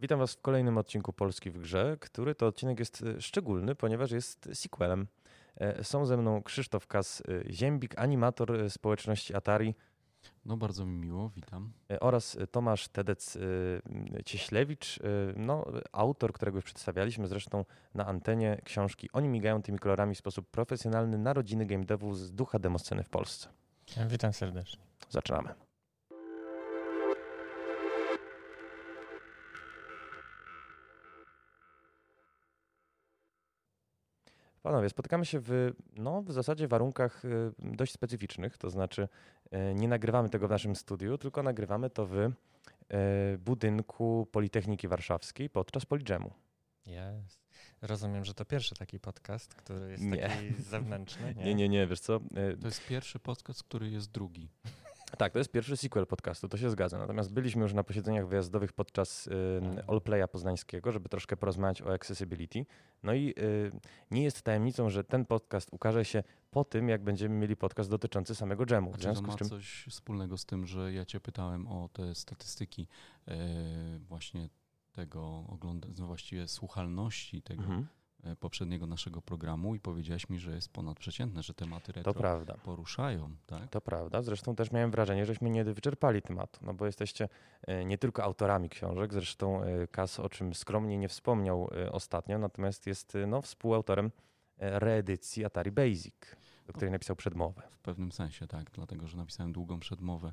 Witam Was w kolejnym odcinku Polski w Grze, który to odcinek jest e, szczególny, ponieważ jest sequelem. E, są ze mną Krzysztof Kas-Ziembik, animator społeczności Atari. No bardzo mi miło, witam. E, oraz Tomasz Tedec-Cieślewicz, no, autor, którego już przedstawialiśmy zresztą na antenie książki Oni migają tymi kolorami w sposób profesjonalny narodziny game devu z ducha demosceny w Polsce. Witam serdecznie. Zaczynamy. Panowie, spotykamy się w, no, w zasadzie warunkach y, dość specyficznych, to znaczy y, nie nagrywamy tego w naszym studiu, tylko nagrywamy to w y, budynku Politechniki Warszawskiej podczas Polidżemu. Jest. Rozumiem, że to pierwszy taki podcast, który jest nie. taki zewnętrzny. Nie? nie, nie, nie, wiesz co? To jest pierwszy podcast, który jest drugi. Tak, to jest pierwszy sequel podcastu, to się zgadza. Natomiast byliśmy już na posiedzeniach wyjazdowych podczas y, Allplaya poznańskiego, żeby troszkę porozmawiać o accessibility. No i y, nie jest tajemnicą, że ten podcast ukaże się po tym, jak będziemy mieli podcast dotyczący samego dżemu. Czy to ma czym... coś wspólnego z tym, że ja cię pytałem o te statystyki y, właśnie tego oglądania, no właściwie słuchalności tego mhm. E, poprzedniego naszego programu i powiedziałeś mi, że jest ponadprzeciętne, że tematy retro to prawda. poruszają. Tak? To prawda. Zresztą też miałem wrażenie, żeśmy nie wyczerpali tematu, no bo jesteście e, nie tylko autorami książek, zresztą e, Kas o czym skromnie nie wspomniał ostatnio, natomiast jest no, współautorem reedycji Atari Basic, do której napisał przedmowę. W pewnym sensie tak, dlatego że napisałem długą przedmowę,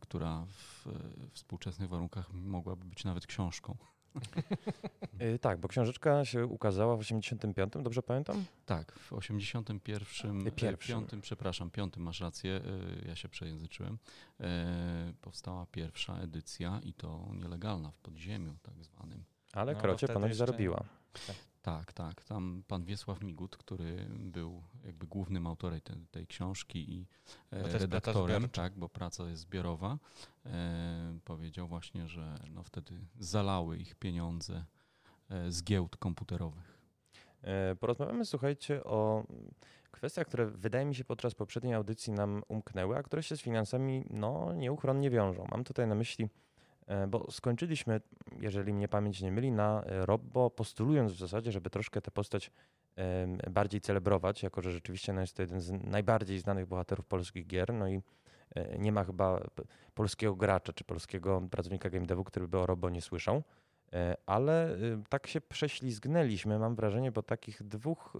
która w współczesnych warunkach mogłaby być nawet książką. Y, tak, bo książeczka się ukazała w 85, dobrze pamiętam? Tak, w 81, y, pierwszym. 5, przepraszam, 5 masz rację, y, ja się przejęzyczyłem. Powstała pierwsza edycja i to nielegalna w podziemiu tak zwanym. Ale no, Krocie ponoć zarobiła. Tak, tak. Tam pan Wiesław Migut, który był jakby głównym autorem tej, tej książki i e, redaktorem, tak, bo praca jest zbiorowa, e, powiedział właśnie, że no wtedy zalały ich pieniądze e, z giełd komputerowych. E, porozmawiamy, słuchajcie, o kwestiach, które wydaje mi się podczas poprzedniej audycji nam umknęły, a które się z finansami no, nieuchronnie wiążą. Mam tutaj na myśli bo skończyliśmy, jeżeli mnie pamięć nie myli, na e, Robbo, postulując w zasadzie, żeby troszkę tę postać bardziej celebrować, jako że rzeczywiście no jest to jeden z najbardziej znanych bohaterów polskich gier, no i e, nie ma chyba polskiego gracza czy polskiego pracownika game devu, który by o Robbo nie słyszał. Ale tak się prześlizgnęliśmy, mam wrażenie, po takich dwóch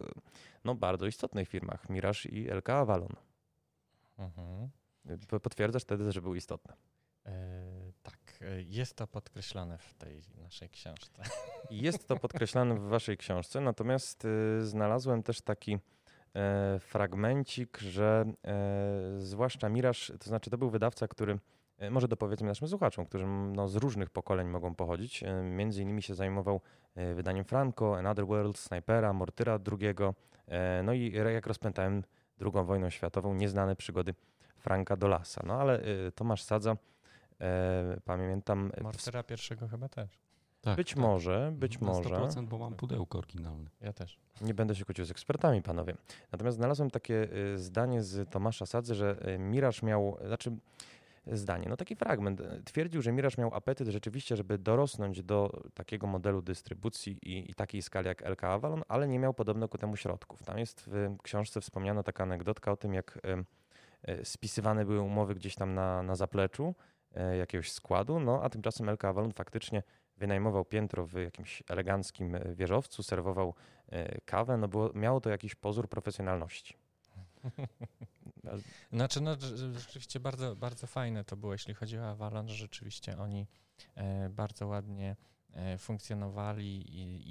no, bardzo istotnych firmach, Miraż i LK Avalon. Mhm. Potwierdzasz wtedy, że były istotne. Jest to podkreślone w tej naszej książce. Jest to podkreślane w waszej książce, natomiast y, znalazłem też taki e, fragmencik, że e, zwłaszcza Miraż, to znaczy to był wydawca, który e, może dopowiedzmy naszym słuchaczom, którzy no, z różnych pokoleń mogą pochodzić. Między innymi się zajmował wydaniem Franco, Another World, Snipera, Mortyra II, no i jak rozpętałem II wojną światową, nieznane przygody Franka Dolasa. No ale Tomasz Sadza E, pamiętam. Mortera pierwszego chyba też. Tak, być tak. może, być Na może. 100%, bo mam pudełko oryginalne. Ja też. Nie będę się kłócił z ekspertami, panowie. Natomiast znalazłem takie e, zdanie z Tomasza Sadzy, że e, Miraż miał, znaczy zdanie, no taki fragment. Twierdził, że Miraż miał apetyt rzeczywiście, żeby dorosnąć do takiego modelu dystrybucji i, i takiej skali jak LK Avalon, ale nie miał podobno ku temu środków. Tam jest w książce wspomniana taka anegdotka o tym, jak spisywane były umowy gdzieś tam na, na zapleczu, E, jakiegoś składu, no a tymczasem LK Avalon faktycznie wynajmował piętro w jakimś eleganckim e, wieżowcu, serwował e, kawę, no było, miało to jakiś pozór profesjonalności. Znaczy, no rzeczywiście bardzo, bardzo fajne to było, jeśli chodzi o Avalon, że rzeczywiście oni bardzo ładnie funkcjonowali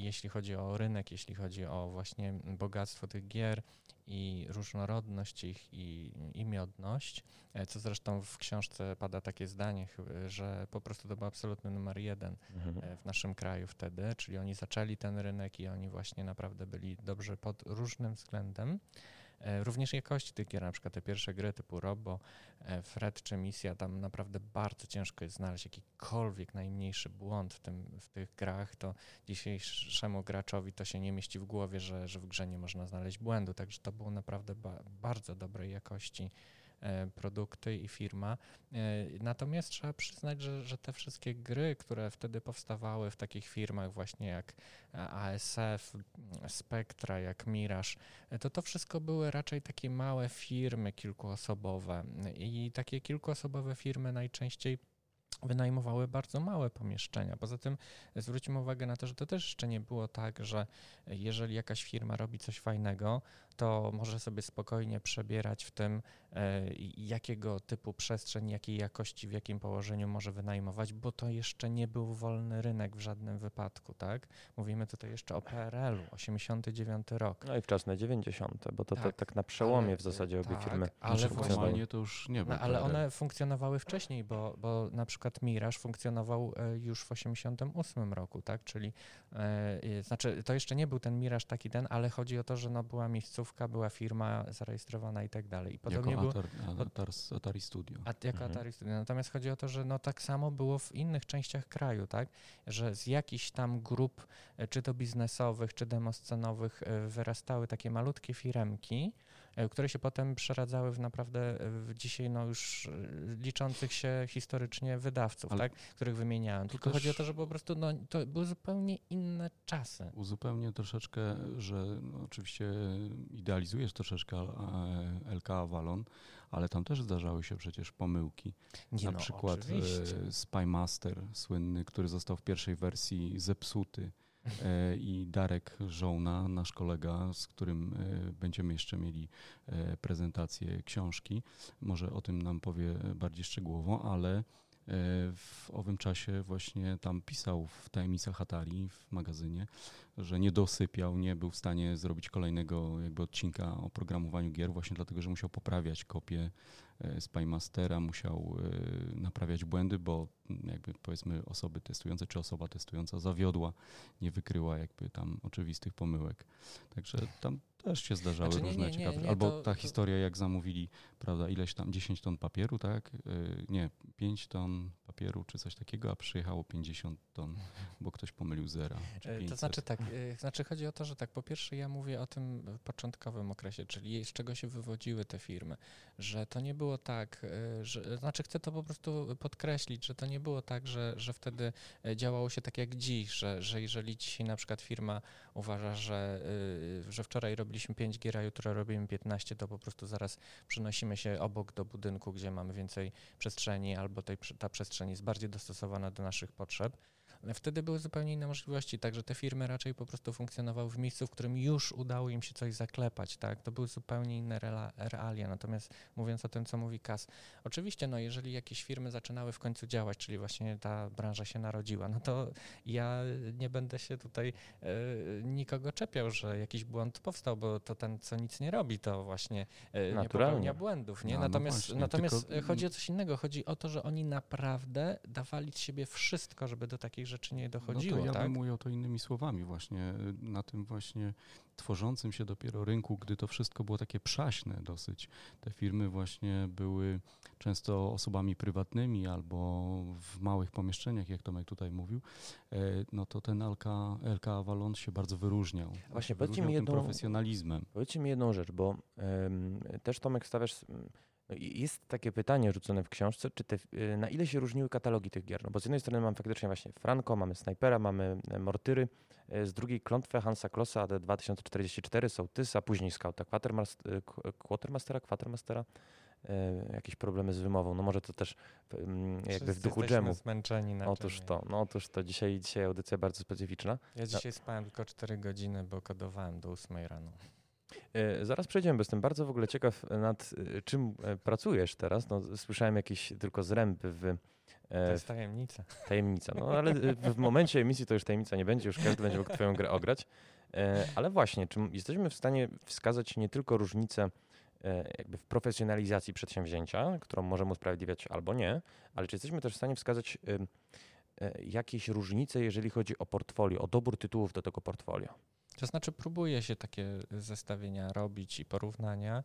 jeśli chodzi o rynek, jeśli chodzi o właśnie bogactwo tych gier i różnorodność ich i imiodność, e, co zresztą w książce pada takie zdanie, że po prostu to był absolutny numer jeden mhm. E, w naszym kraju wtedy, czyli oni zaczęli ten rynek i oni właśnie naprawdę byli dobrze pod różnym względem. E, również jakości tych gier, na przykład te pierwsze gry typu Robo, Fred czy Misja, tam naprawdę bardzo ciężko jest znaleźć jakikolwiek najmniejszy błąd w, tym, w tych grach, to dzisiejszemu graczowi to się nie mieści w głowie, że, że w grze nie można znaleźć błędu, także to było naprawdę ba bardzo dobrej jakości produkty i firma. Natomiast trzeba przyznać, że, że te wszystkie gry, które wtedy powstawały w takich firmach właśnie jak ASF, Spectra, jak Mirage, to to wszystko były raczej takie małe firmy kilkuosobowe i takie kilkuosobowe firmy najczęściej wynajmowały bardzo małe pomieszczenia. Poza tym zwróćmy uwagę na to, że to też jeszcze nie było tak, że jeżeli jakaś firma robi coś fajnego, to może sobie spokojnie przebierać w tym, e, jakiego typu przestrzeń, jakiej jakości, w jakim położeniu może wynajmować, bo to jeszcze nie był wolny rynek w żadnym wypadku, tak? Mówimy tutaj jeszcze o PRL-u, 89 rok. No i wczesne 90., bo to tak, to, tak na przełomie ale, w zasadzie obie tak, firmy ale funkcjonowali. to już nie było. No, ale one funkcjonowały wcześniej, bo, bo na przykład Miraż funkcjonował e, już w 88 roku, tak? Czyli e, znaczy to jeszcze nie był ten Miraż taki ten, ale chodzi o to, że no była miejscówka była firma zarejestrowana i tak dalej. I podobnie jako było, Atari, Atari Studio. A, jako mhm. Atari Studio. Natomiast chodzi o to, że no tak samo było w innych częściach kraju, tak? Że z jakichś tam grup, e, czy to biznesowych, czy demoscenowych wyrastały takie malutkie firemki, które się potem przeradzały w naprawdę e, w dzisiaj no już e, liczących się historycznie wydawców, tak, których wymieniałem. Tylko chodzi o to, że po prostu no, to były zupełnie inne czasy. Uzupełnię troszeczkę, że no, oczywiście idealizujesz troszeczkę LK Avalon, ale tam też zdarzały się przecież pomyłki. Nie Na no, przykład oczywiście. Spymaster słynny, który został w pierwszej wersji zepsuty E, i Darek Żołna, nasz kolega, z którym e, będziemy jeszcze mieli e, prezentację książki. Może o tym nam powie bardziej szczegółowo, ale w owym czasie właśnie tam pisał w Tajemnicach Atari w magazynie, że nie dosypiał, nie był w stanie zrobić kolejnego jakby odcinka o programowaniu gier właśnie dlatego, że musiał poprawiać kopię Spymastera, musiał naprawiać błędy, bo jakby powiedzmy osoby testujące, czy osoba testująca zawiodła, nie wykryła jakby tam oczywistych pomyłek. Także tam też się zdarzały znaczy, nie, różne nie, ciekawe. Nie, Albo to, ta to... historia, jak zamówili, prawda, ileś tam 10 ton papieru, tak? Y, nie, 5 ton papieru czy coś takiego, a przyjechało 50 ton, bo ktoś pomylił zera. E, to znaczy tak, znaczy chodzi o to, że tak, po pierwsze ja mówię o tym początkowym okresie, czyli z czego się wywodziły te firmy, że to nie było tak, y, że, znaczy chcę to po prostu podkreślić, że to nie było tak, że, że wtedy e, działało się tak jak dziś, że, że jeżeli dzisiaj na przykład firma uważa, że, że wczoraj robi robiliśmy 5 gier, a jutro robimy 15, to po prostu zaraz przenosimy się obok do budynku, gdzie mamy więcej przestrzeni, albo tej, ta przestrzeń jest bardziej dostosowana do naszych potrzeb. Wtedy były zupełnie inne możliwości, także te firmy raczej po prostu funkcjonowały w miejscu, w którym już udało im się coś zaklepać, tak? To były zupełnie inne realia. Natomiast mówiąc o tym, co mówi Kas, oczywiście, no jeżeli jakieś firmy zaczynały w końcu działać, czyli właśnie ta branża się narodziła, no to ja nie będę się tutaj e, nikogo czepiał, że jakiś błąd powstał, bo to ten, co nic nie robi, to właśnie e, nie popełnia błędów, nie? No, no natomiast no natomiast tylko... chodzi o coś innego. Chodzi o to, że oni naprawdę dawali z siebie wszystko, żeby do takich rzeczy nie dochodziło. No to ja tak? bym ujął to innymi słowami właśnie, na tym właśnie tworzącym się dopiero rynku, gdy to wszystko było takie przaśne dosyć. Te firmy właśnie były często osobami prywatnymi albo w małych pomieszczeniach, jak Tomek tutaj mówił, e, no to ten LK, LK Avalon się bardzo wyróżniał. Właśnie, powiedzcie mi jedną, profesjonalizmem. Powiedzcie mi jedną rzecz, bo um, też Tomek stawiasz jest takie pytanie rzucone w książce, czy te, y, na ile się różniły katalogi tych gier? No bo z jednej strony mamy faktycznie właśnie Franco, mamy Snipera, mamy e, Mortyry, e, z drugiej Klątwę Hansa Klossa AD 2044, Sołtysa, później Scouta Quatermastera, Quatermastera, Quatermastera jakieś problemy z wymową. No może to też mm, jakby w duchu dżemu. zmęczeni na Otóż to, no otóż to. Dzisiaj, dzisiaj audycja bardzo specyficzna. Ja dzisiaj no. spałem tylko 4 godziny, bo kodowałem do 8 rano. E, zaraz przejdziemy, bo jestem bardzo w ogóle ciekaw nad e, czym e, pracujesz teraz. No, słyszałem jakieś tylko zręby w to jest tajemnica. Tajemnica. No ale w momencie emisji to już tajemnica nie będzie, już każdy będzie mógł Twoją grę ograć. Ale właśnie, czy jesteśmy w stanie wskazać nie tylko różnicę jakby w profesjonalizacji przedsięwzięcia, którą możemy usprawiedliwiać albo nie, ale czy jesteśmy też w stanie wskazać jakieś różnice, jeżeli chodzi o portfolio, o dobór tytułów do tego portfolio? To znaczy, próbuje się takie zestawienia robić i porównania.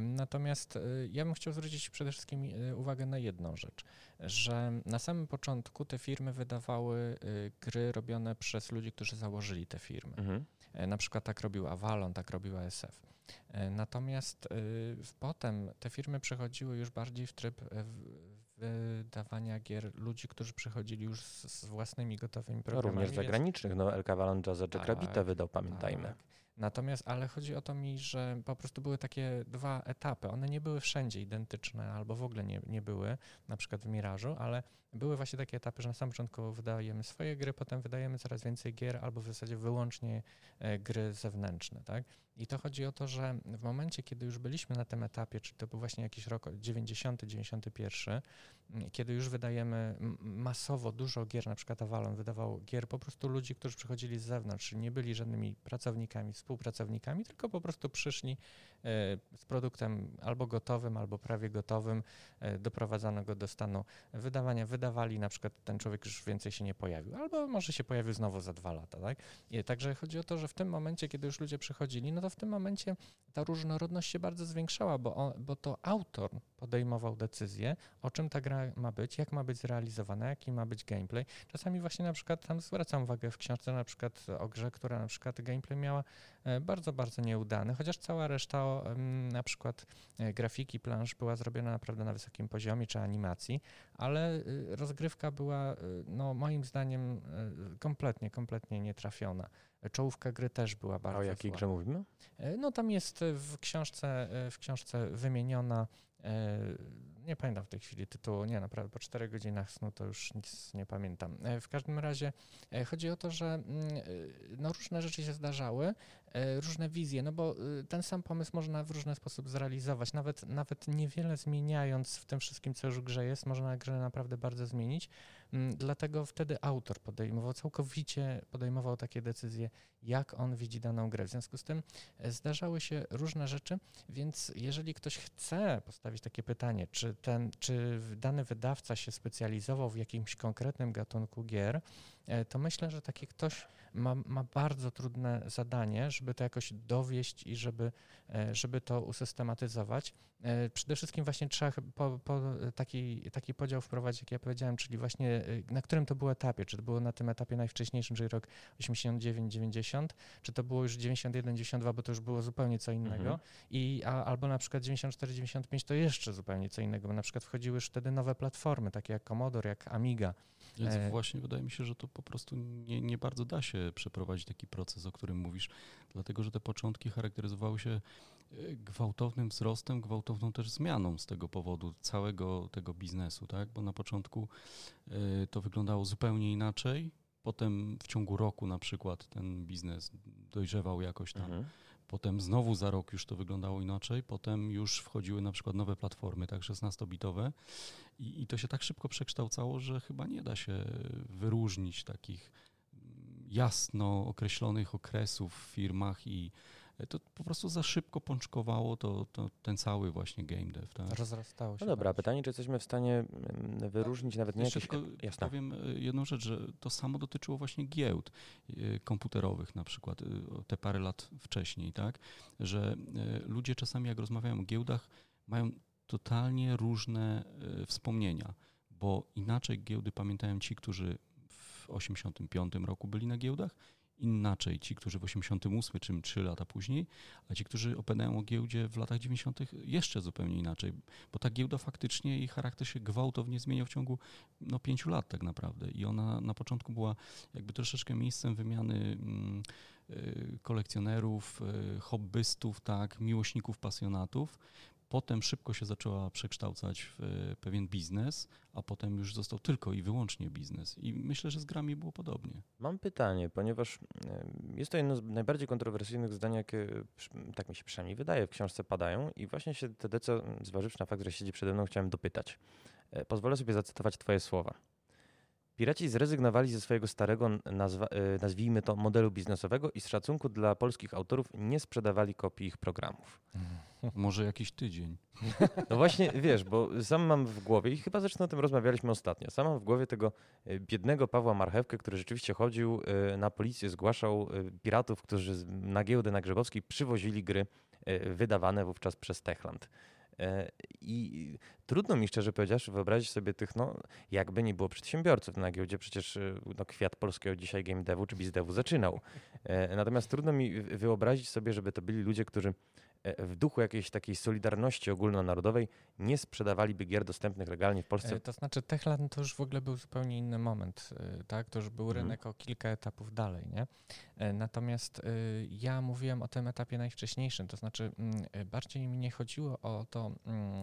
Natomiast e, ja bym chciał zwrócić przede wszystkim e, uwagę na jedną rzecz, że na samym początku te firmy wydawały e, gry robione przez ludzi, którzy założyli te firmy. Mhm. Na przykład tak robił Avalon, tak robił ASF. Natomiast potem te firmy przechodziły już bardziej w tryb wydawania gier ludzi, którzy przychodzili już z, z własnymi gotowymi programami. No, również zagranicznych. No, El Cavalon Jazz Jack tak, wydał, pamiętajmy. Tak. Natomiast, ale chodzi o to mi, że po prostu były takie dwa etapy. One nie były wszędzie identyczne, albo w ogóle nie, nie były, na przykład w Mirażu, ale były właśnie takie etapy, że na samym początku wydajemy swoje gry, potem wydajemy coraz więcej gier, albo w zasadzie wyłącznie e, gry zewnętrzne, tak? I to chodzi o to, że w momencie, kiedy już byliśmy na tym etapie, czyli to był właśnie jakiś rok 90, 91, kiedy już wydajemy masowo dużo gier, na przykład Avalon wydawał gier po prostu ludzi, którzy przychodzili z zewnątrz, czyli nie byli żadnymi pracownikami, współpracownikami, tylko po prostu przyszli e, z produktem albo gotowym, albo prawie gotowym, e, doprowadzano go do stanu wydawania, wydawali, na przykład ten człowiek już więcej się nie pojawił, albo może się pojawił znowu za dwa lata, tak? I także chodzi o to, że w tym momencie, kiedy już ludzie przychodzili, no to w tym momencie ta różnorodność się bardzo zwiększała, bo, on, bo to autor podejmował decyzję, o czym ta gra ma być, jak ma być zrealizowana, jaki ma być gameplay. Czasami właśnie na przykład tam zwracam uwagę w książce na przykład o grze, która na przykład gameplay miała e, bardzo, bardzo nieudany, chociaż cała reszta na przykład e, grafiki plansz była zrobiona naprawdę na wysokim poziomie, czy animacji, ale y, rozgrywka była y, no moim zdaniem y, kompletnie, kompletnie nietrafiona. Czołówka gry też była bardzo A o jakiej grze mówimy? E, no tam jest w książce, w książce wymieniona nie pamiętam w tej chwili tytułu, nie, naprawdę po czterech godzinach snu to już nic nie pamiętam. E, w każdym razie e, chodzi o to, że mm, e, no, różne rzeczy się zdarzały, różne wizje, no bo ten sam pomysł można w różny sposób zrealizować, nawet, nawet niewiele zmieniając w tym wszystkim, co już grze jest, można grę naprawdę bardzo zmienić, mm, dlatego wtedy autor podejmował, całkowicie podejmował takie decyzje, jak on widzi daną grę. W związku z tym zdarzały się różne rzeczy, więc jeżeli ktoś chce postawić takie pytanie, czy ten, czy dany wydawca się specjalizował w jakimś konkretnym gatunku gier, to myślę, że taki ktoś ma, ma bardzo trudne zadanie, żeby to jakoś dowieść i żeby, e, żeby to usystematyzować. E, przede wszystkim właśnie trzeba po, po taki, taki podział wprowadzić, jak ja powiedziałem, czyli właśnie na którym to było etapie, czy to było na tym etapie najwcześniejszym, czyli rok 89-90, czy to było już 91-92, bo to już było zupełnie co innego, mhm. i, a, albo na przykład 94-95 to jeszcze zupełnie co innego, bo na przykład wchodziły już wtedy nowe platformy, takie jak Commodore, jak Amiga. Więc e... właśnie wydaje mi się, że to po prostu nie, nie bardzo da się przeprowadzić taki proces, o którym mówisz, dlatego że te początki charakteryzowały się e, gwałtownym wzrostem, gwałtowną też zmianą z tego powodu całego tego biznesu, tak? Bo na początku e, to wyglądało zupełnie inaczej, potem w ciągu roku na przykład ten biznes dojrzewał jakoś tam. Mhm Potem znowu za rok już to wyglądało inaczej, potem już wchodziły na przykład nowe platformy, tak 16-bitowe i, i to się tak szybko przekształcało, że chyba nie da się wyróżnić takich jasno określonych okresów w firmach i to po prostu za szybko pączkowało to, to ten cały właśnie game dev. Tak? Rozrastało się. No dobra, pytanie, czy jesteśmy w stanie wyróżnić nawet nie jakieś... Jasne. powiem e, jedną rzecz, że to samo dotyczyło właśnie giełd e, komputerowych na przykład, e, te parę lat wcześniej, tak, że ludzie czasami jak rozmawiają o giełdach mają totalnie różne wspomnienia, bo inaczej giełdy pamiętają ci, którzy w 85 roku byli na giełdach inaczej ci, którzy w 88 czy 3 lata później, a ci, którzy opadają o giełdzie w latach 90. jeszcze zupełnie inaczej, bo ta giełda faktycznie jej charakter się gwałtownie zmieniał w ciągu no, 5 lat tak naprawdę i ona na początku była jakby troszeczkę miejscem wymiany mm, y, kolekcjonerów, y, hobbystów, tak, miłośników, pasjonatów. Potem szybko się zaczęła przekształcać w e, pewien biznes, a potem już został tylko i wyłącznie biznes. I myślę, że z grami było podobnie. Mam pytanie, ponieważ e, jest to jedno z najbardziej kontrowersyjnych zdań, jakie, tak mi się przynajmniej wydaje, w książce padają i właśnie się TDC, zważywszy na fakt, że siedzi przede mną, chciałem dopytać. E, pozwolę sobie zacytować twoje słowa. Piraci zrezygnowali ze swojego starego, nazwa, nazwijmy to, modelu biznesowego i z szacunku dla polskich autorów nie sprzedawali kopii ich programów. Mm. Może jakiś tydzień. No właśnie, wiesz, bo sam mam w głowie i chyba zresztą o tym rozmawialiśmy ostatnio. Sam mam w głowie tego e, biednego Pawła Marchewkę, który rzeczywiście chodził e, na policję, zgłaszał piratów, którzy na giełdę na Grzebowskiej przywozili gry wydawane wówczas przez Techland. I trudno mi szczerze powiedziawszy wyobrazić sobie tych, no jakby nie było przedsiębiorców na giełdzie, przecież no, kwiat polskiego dzisiaj game devu czy bizdevu zaczynał. Natomiast trudno mi wyobrazić sobie, żeby to byli ludzie, którzy E, w duchu jakiejś takiej solidarności ogólnonarodowej nie sprzedawaliby gier dostępnych legalnie w Polsce. E, to znaczy Techland to już w ogóle był zupełnie inny moment, e, tak? To już był mhm. rynek o kilka etapów dalej, nie? Natomiast ja mówiłem o tym etapie najwcześniejszym, to znaczy mm, bardziej mi nie chodziło o to, mm,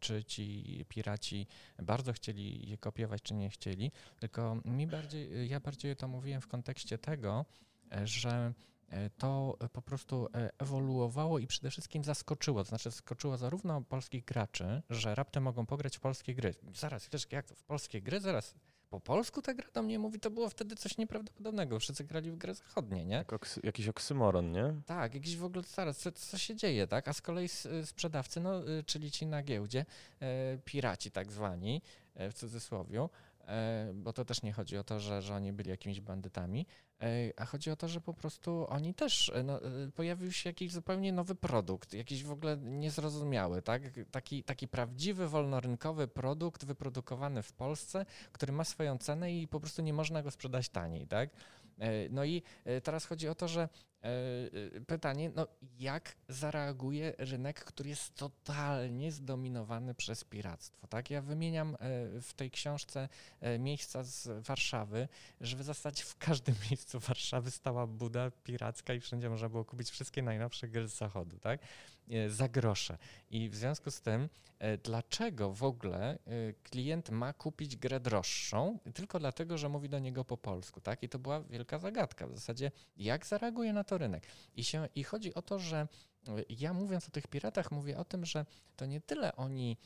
czy ci piraci bardzo chcieli je kopiować, czy nie chcieli, tylko mi bardziej, ja bardziej to mówiłem w kontekście tego, że E, to po prostu e, ewoluowało i przede wszystkim zaskoczyło. To znaczy zaskoczyło zarówno polskich graczy, że raptem mogą pograć w polskie gry. Zaraz, wiesz, jak to w polskie gry? Zaraz, po polsku ta gra do mnie mówi, to było wtedy coś nieprawdopodobnego. Wszyscy grali w gry zachodnie, nie? Jak oksy, jakiś oksymoron, nie? Tak, jakiś w ogóle zaraz, co, co się dzieje, tak? A z kolei sprzedawcy, no, czyli ci na giełdzie, e, piraci tak zwani, w cudzysłowie, bo to też nie chodzi o to, że, że oni byli jakimiś bandytami, a chodzi o to, że po prostu oni też, e, no, e, pojawił się jakiś zupełnie nowy produkt, jakiś w ogóle niezrozumiały, tak? Taki, taki prawdziwy, wolnorynkowy produkt wyprodukowany w Polsce, który ma swoją cenę i po prostu nie można go sprzedać taniej, tak? E, no i teraz chodzi o to, że pytanie, no jak zareaguje rynek, który jest totalnie zdominowany przez piractwo, tak? Ja wymieniam w tej książce miejsca z Warszawy, że w zasadzie w każdym miejscu Warszawy stała buda piracka i wszędzie można było kupić wszystkie najnowsze gry z zachodu, tak? E, za grosze. I w związku z tym, e, dlaczego w ogóle e, klient ma kupić grę droższą? Tylko dlatego, że mówi do niego po polsku, tak? I to była wielka zagadka. W zasadzie, jak zareaguje na to rynek? I, się, i chodzi o to, że ja mówiąc o tych piratach, mówię o tym, że to nie tyle oni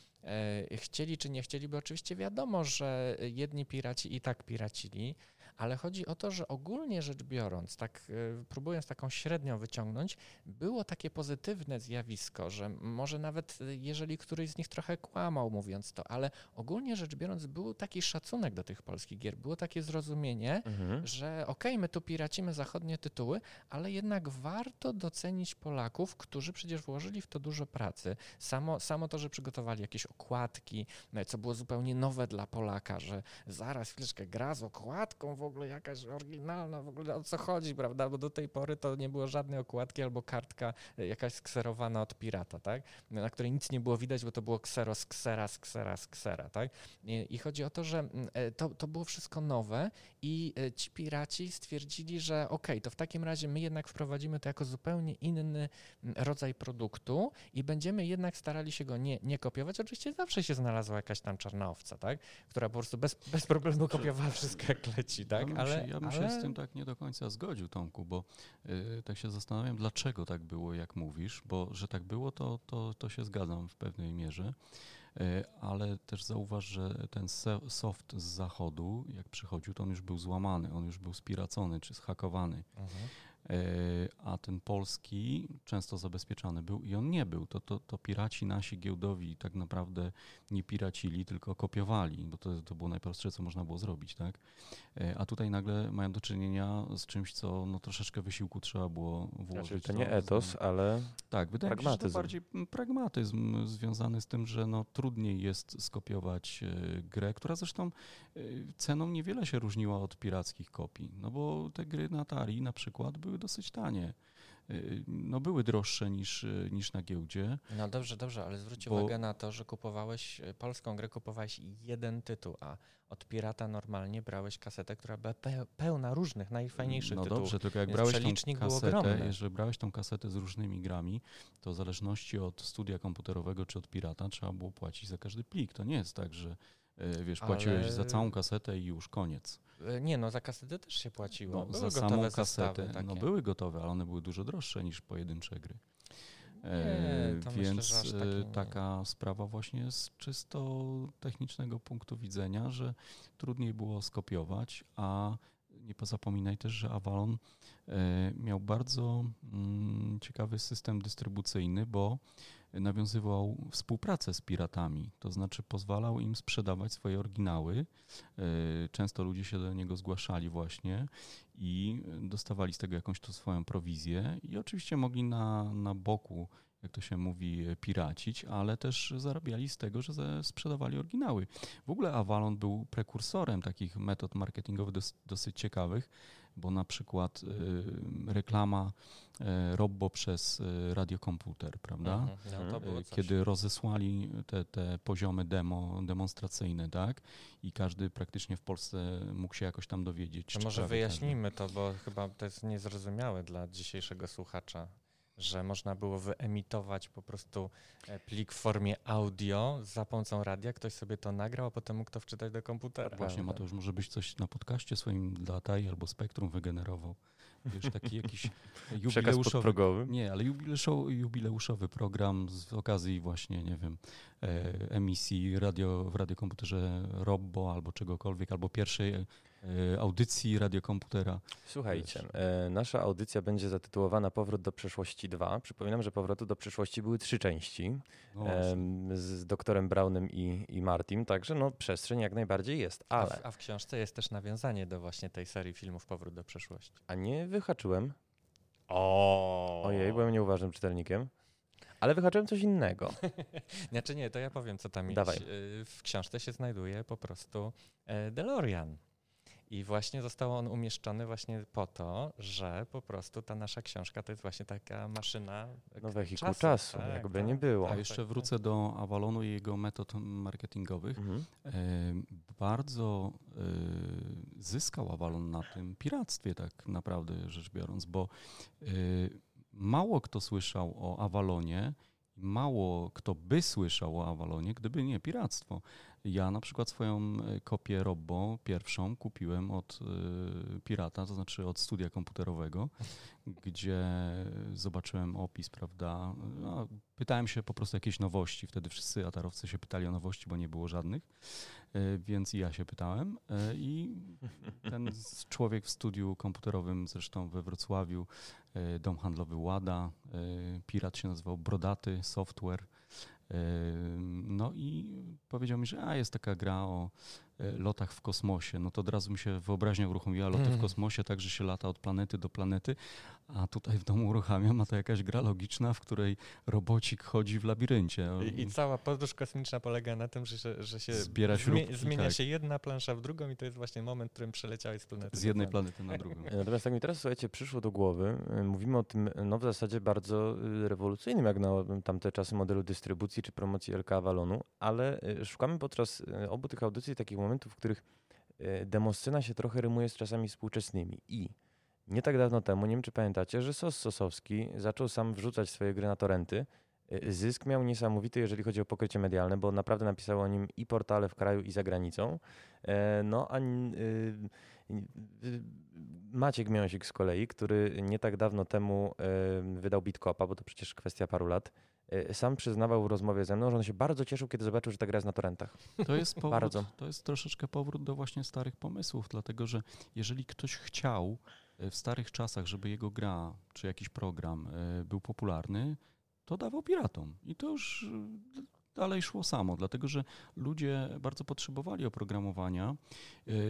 chcieli czy nie chcieli, bo oczywiście wiadomo, że jedni piraci i tak piracili, ale chodzi o to, że ogólnie rzecz biorąc, tak e, próbując taką średnią wyciągnąć, było takie pozytywne zjawisko, że może nawet e, jeżeli któryś z nich trochę kłamał mówiąc to, ale ogólnie rzecz biorąc był taki szacunek do tych polskich gier, było takie zrozumienie, mhm. że okej, okay, my tu piracimy zachodnie tytuły, ale jednak warto docenić Polaków, którzy przecież włożyli w to dużo pracy. Samo, samo to, że przygotowali jakieś okładki, no co było zupełnie nowe dla Polaka, że zaraz chwileczkę gra z okładką w ogóle jakaś oryginalna, w ogóle o co chodzi, prawda? Bo do tej pory to nie było żadnej okładki albo kartka e, jakaś skserowana od pirata, tak? Na której nic nie było widać, bo to było ksero z ksera, z ksera, z ksera, tak? I, chodzi o to, że mm, e, to, to było wszystko nowe i e, ci piraci stwierdzili, że ok, to w takim razie my jednak wprowadzimy to jako zupełnie inny mm, rodzaj produktu i będziemy jednak starali się go nie, nie kopiować. Oczywiście zawsze się znalazła jakaś tam czarna owca, tak? Która po prostu bez, bez problemu kopiowała wszystko jak leci, tak? Ja bym, ale, się, ja bym ale... się z tym tak nie do końca zgodził, Tomku, bo yy, tak się zastanawiam, dlaczego tak było, jak mówisz, bo że tak było, to, to, to się zgadzam w pewnej mierze. Y, ale też zauważ, że ten soft z zachodu, jak przychodził, to on już był złamany, on już był spiracony czy zhakowany. Mhm. E, a ten polski często zabezpieczany był i on nie był. To, to, to piraci nasi giełdowi tak naprawdę nie piracili, tylko kopiowali, bo to, to było najprostsze, co można było zrobić, tak? E, a tutaj nagle mają do czynienia z czymś, co no, troszeczkę wysiłku trzeba było włożyć. Znaczy, to nie etos, ale tak, wydaje pragmatyzm. mi się, że to bardziej pragmatyzm związany z tym, że no, trudniej jest skopiować e, grę, która zresztą ceną niewiele się różniła od pirackich kopii, no bo te gry na Atari na przykład były były dosyć tanie. Y, no były droższe niż, y, niż na giełdzie. No dobrze, dobrze, ale zwróć bo... uwagę na to, że kupowałeś y, polską grę, kupowałeś jeden tytuł, a od pirata normalnie brałeś kasetę, która była pełna różnych, najfajniejszych no tytułów. No dobrze, tylko jak brałeś tą kasetę, jeżeli brałeś tą kasetę z różnymi grami, to w zależności od studia komputerowego czy od pirata trzeba było płacić za każdy plik. To nie jest tak, że wiesz, płaciłeś ale... za całą kasetę i już koniec. E, nie, no za kasety też się płaciło. No, były za samą kasetę. No były gotowe, ale one były dużo droższe niż pojedyncze gry. Nie, e, Więc myślę, e, taka sprawa właśnie z czysto technicznego punktu widzenia, że trudniej było skopiować, a nie pozapominaj też, że Avalon miał bardzo mm, ciekawy system dystrybucyjny, bo nawiązywał współpracę z piratami, to znaczy pozwalał im sprzedawać swoje oryginały. E, często ludzie się do niego zgłaszali właśnie i dostawali z tego jakąś to swoją prowizję i oczywiście mogli na, na boku jak to się mówi, piracić, ale też zarabiali z tego, że sprzedawali oryginały. W ogóle Avalon był prekursorem takich metod marketingowych dosyć ciekawych bo na przykład y, reklama y, Robbo przez y, radiokomputer, prawda? Mhm. No, Kiedy rozesłali te, te poziomy demo, demonstracyjne, tak? I każdy praktycznie w Polsce mógł się jakoś tam dowiedzieć. To może wyjaśnijmy to, bo chyba to jest niezrozumiałe dla dzisiejszego słuchacza że można było wyemitować po prostu e, plik w formie audio za pomocą radia, ktoś sobie to nagrał, a potem mógł to wczytać do komputera. Właśnie, ma to już może być coś na podcaście swoim dla TAI albo Spektrum wygenerował. Wiesz, taki jakiś jubileuszowy. Nie, ale jubileuszowy, jubileuszowy program z okazji właśnie, nie wiem, e, emisji radio, w radiokomputerze Robbo albo czegokolwiek, albo pierwszej audycji radiokomputera. Słuchajcie, e, nasza audycja będzie zatytułowana Powrót do przeszłości 2. Przypominam, że Powrotu do przyszłości były trzy części no z doktorem Brownem i, i Martim, także no przestrzeń jak najbardziej jest, ale... A w, a w książce jest też nawiązanie do właśnie tej serii filmów Powrót do przeszłości. A nie wyhaczyłem. O. Ojej, byłem nieuważnym czytelnikiem. Ale wyhaczyłem coś innego. znaczy nie, to ja powiem, co tam Dawaj. jest. W książce się znajduje po prostu e, DeLorean. I właśnie został on umieszczony właśnie po to, że po prostu ta nasza książka to jest właśnie taka maszyna No wehikuł czasu, czasu tak, jakby tak, nie było. A jeszcze wrócę do Avalonu i jego metod marketingowych. Mhm. E, bardzo e, zyskał Avalon na tym piractwie tak naprawdę rzecz biorąc, bo e, mało kto słyszał o Avalonie, mało kto by słyszał o Avalonie, gdyby nie piractwo. Ja na przykład swoją e, kopię Robbo pierwszą kupiłem od y, pirata, to znaczy od studia komputerowego, gdzie zobaczyłem opis, prawda. No, pytałem się po prostu jakieś nowości. Wtedy wszyscy atarowcy się pytali o nowości, bo nie było żadnych, y, więc i ja się pytałem. I ten człowiek w studiu komputerowym, zresztą we Wrocławiu, dom handlowy Łada, pirat się nazywał Brodaty Software no i powiedział mi, że a, jest taka gra o lotach w kosmosie, no to od razu mi się wyobraźnia uruchomiła loty w mhm. kosmosie, tak, że się lata od planety do planety, a tutaj w domu uruchamiam, a to jakaś gra logiczna, w której robocik chodzi w labiryncie. I, i cała podróż kosmiczna polega na tym, że, że się Zbiera śrubki, zmienia tak. się jedna plansza w drugą i to jest właśnie moment, w którym przeleciałeś z planety. Z jednej planety na drugą. Natomiast tak mi teraz, słuchajcie, przyszło do głowy, y, mówimy o tym no w zasadzie bardzo y, rewolucyjnym, jak na tamte czasy modelu dystrybucji czy promocji LK Avalonu, ale y, szukamy podczas obu tych audycji takich momentów, w których e, demoscena się trochę rymuje z czasami współczesnymi. I nie tak dawno temu, nie wiem czy pamiętacie, że Sos Sosowski zaczął sam wrzucać swoje gry na torenty. E, zysk miał niesamowity, jeżeli chodzi o pokrycie medialne, bo naprawdę napisało o nim i portale w kraju, i za granicą. E, no a Maciek Miąsik z kolei, który nie tak dawno temu wydał Bitkopa, bo to przecież kwestia paru lat, Y, sam przyznawał w rozmowie ze mną, że on się bardzo cieszył, kiedy zobaczył, że ta gra jest na torrentach. To jest powrót, bardzo. to jest troszeczkę powrót do właśnie starych pomysłów, dlatego że jeżeli ktoś chciał y, w starych czasach, żeby jego gra czy jakiś program y, był popularny, to dawał piratom. I to już dalej szło samo, dlatego że ludzie bardzo potrzebowali oprogramowania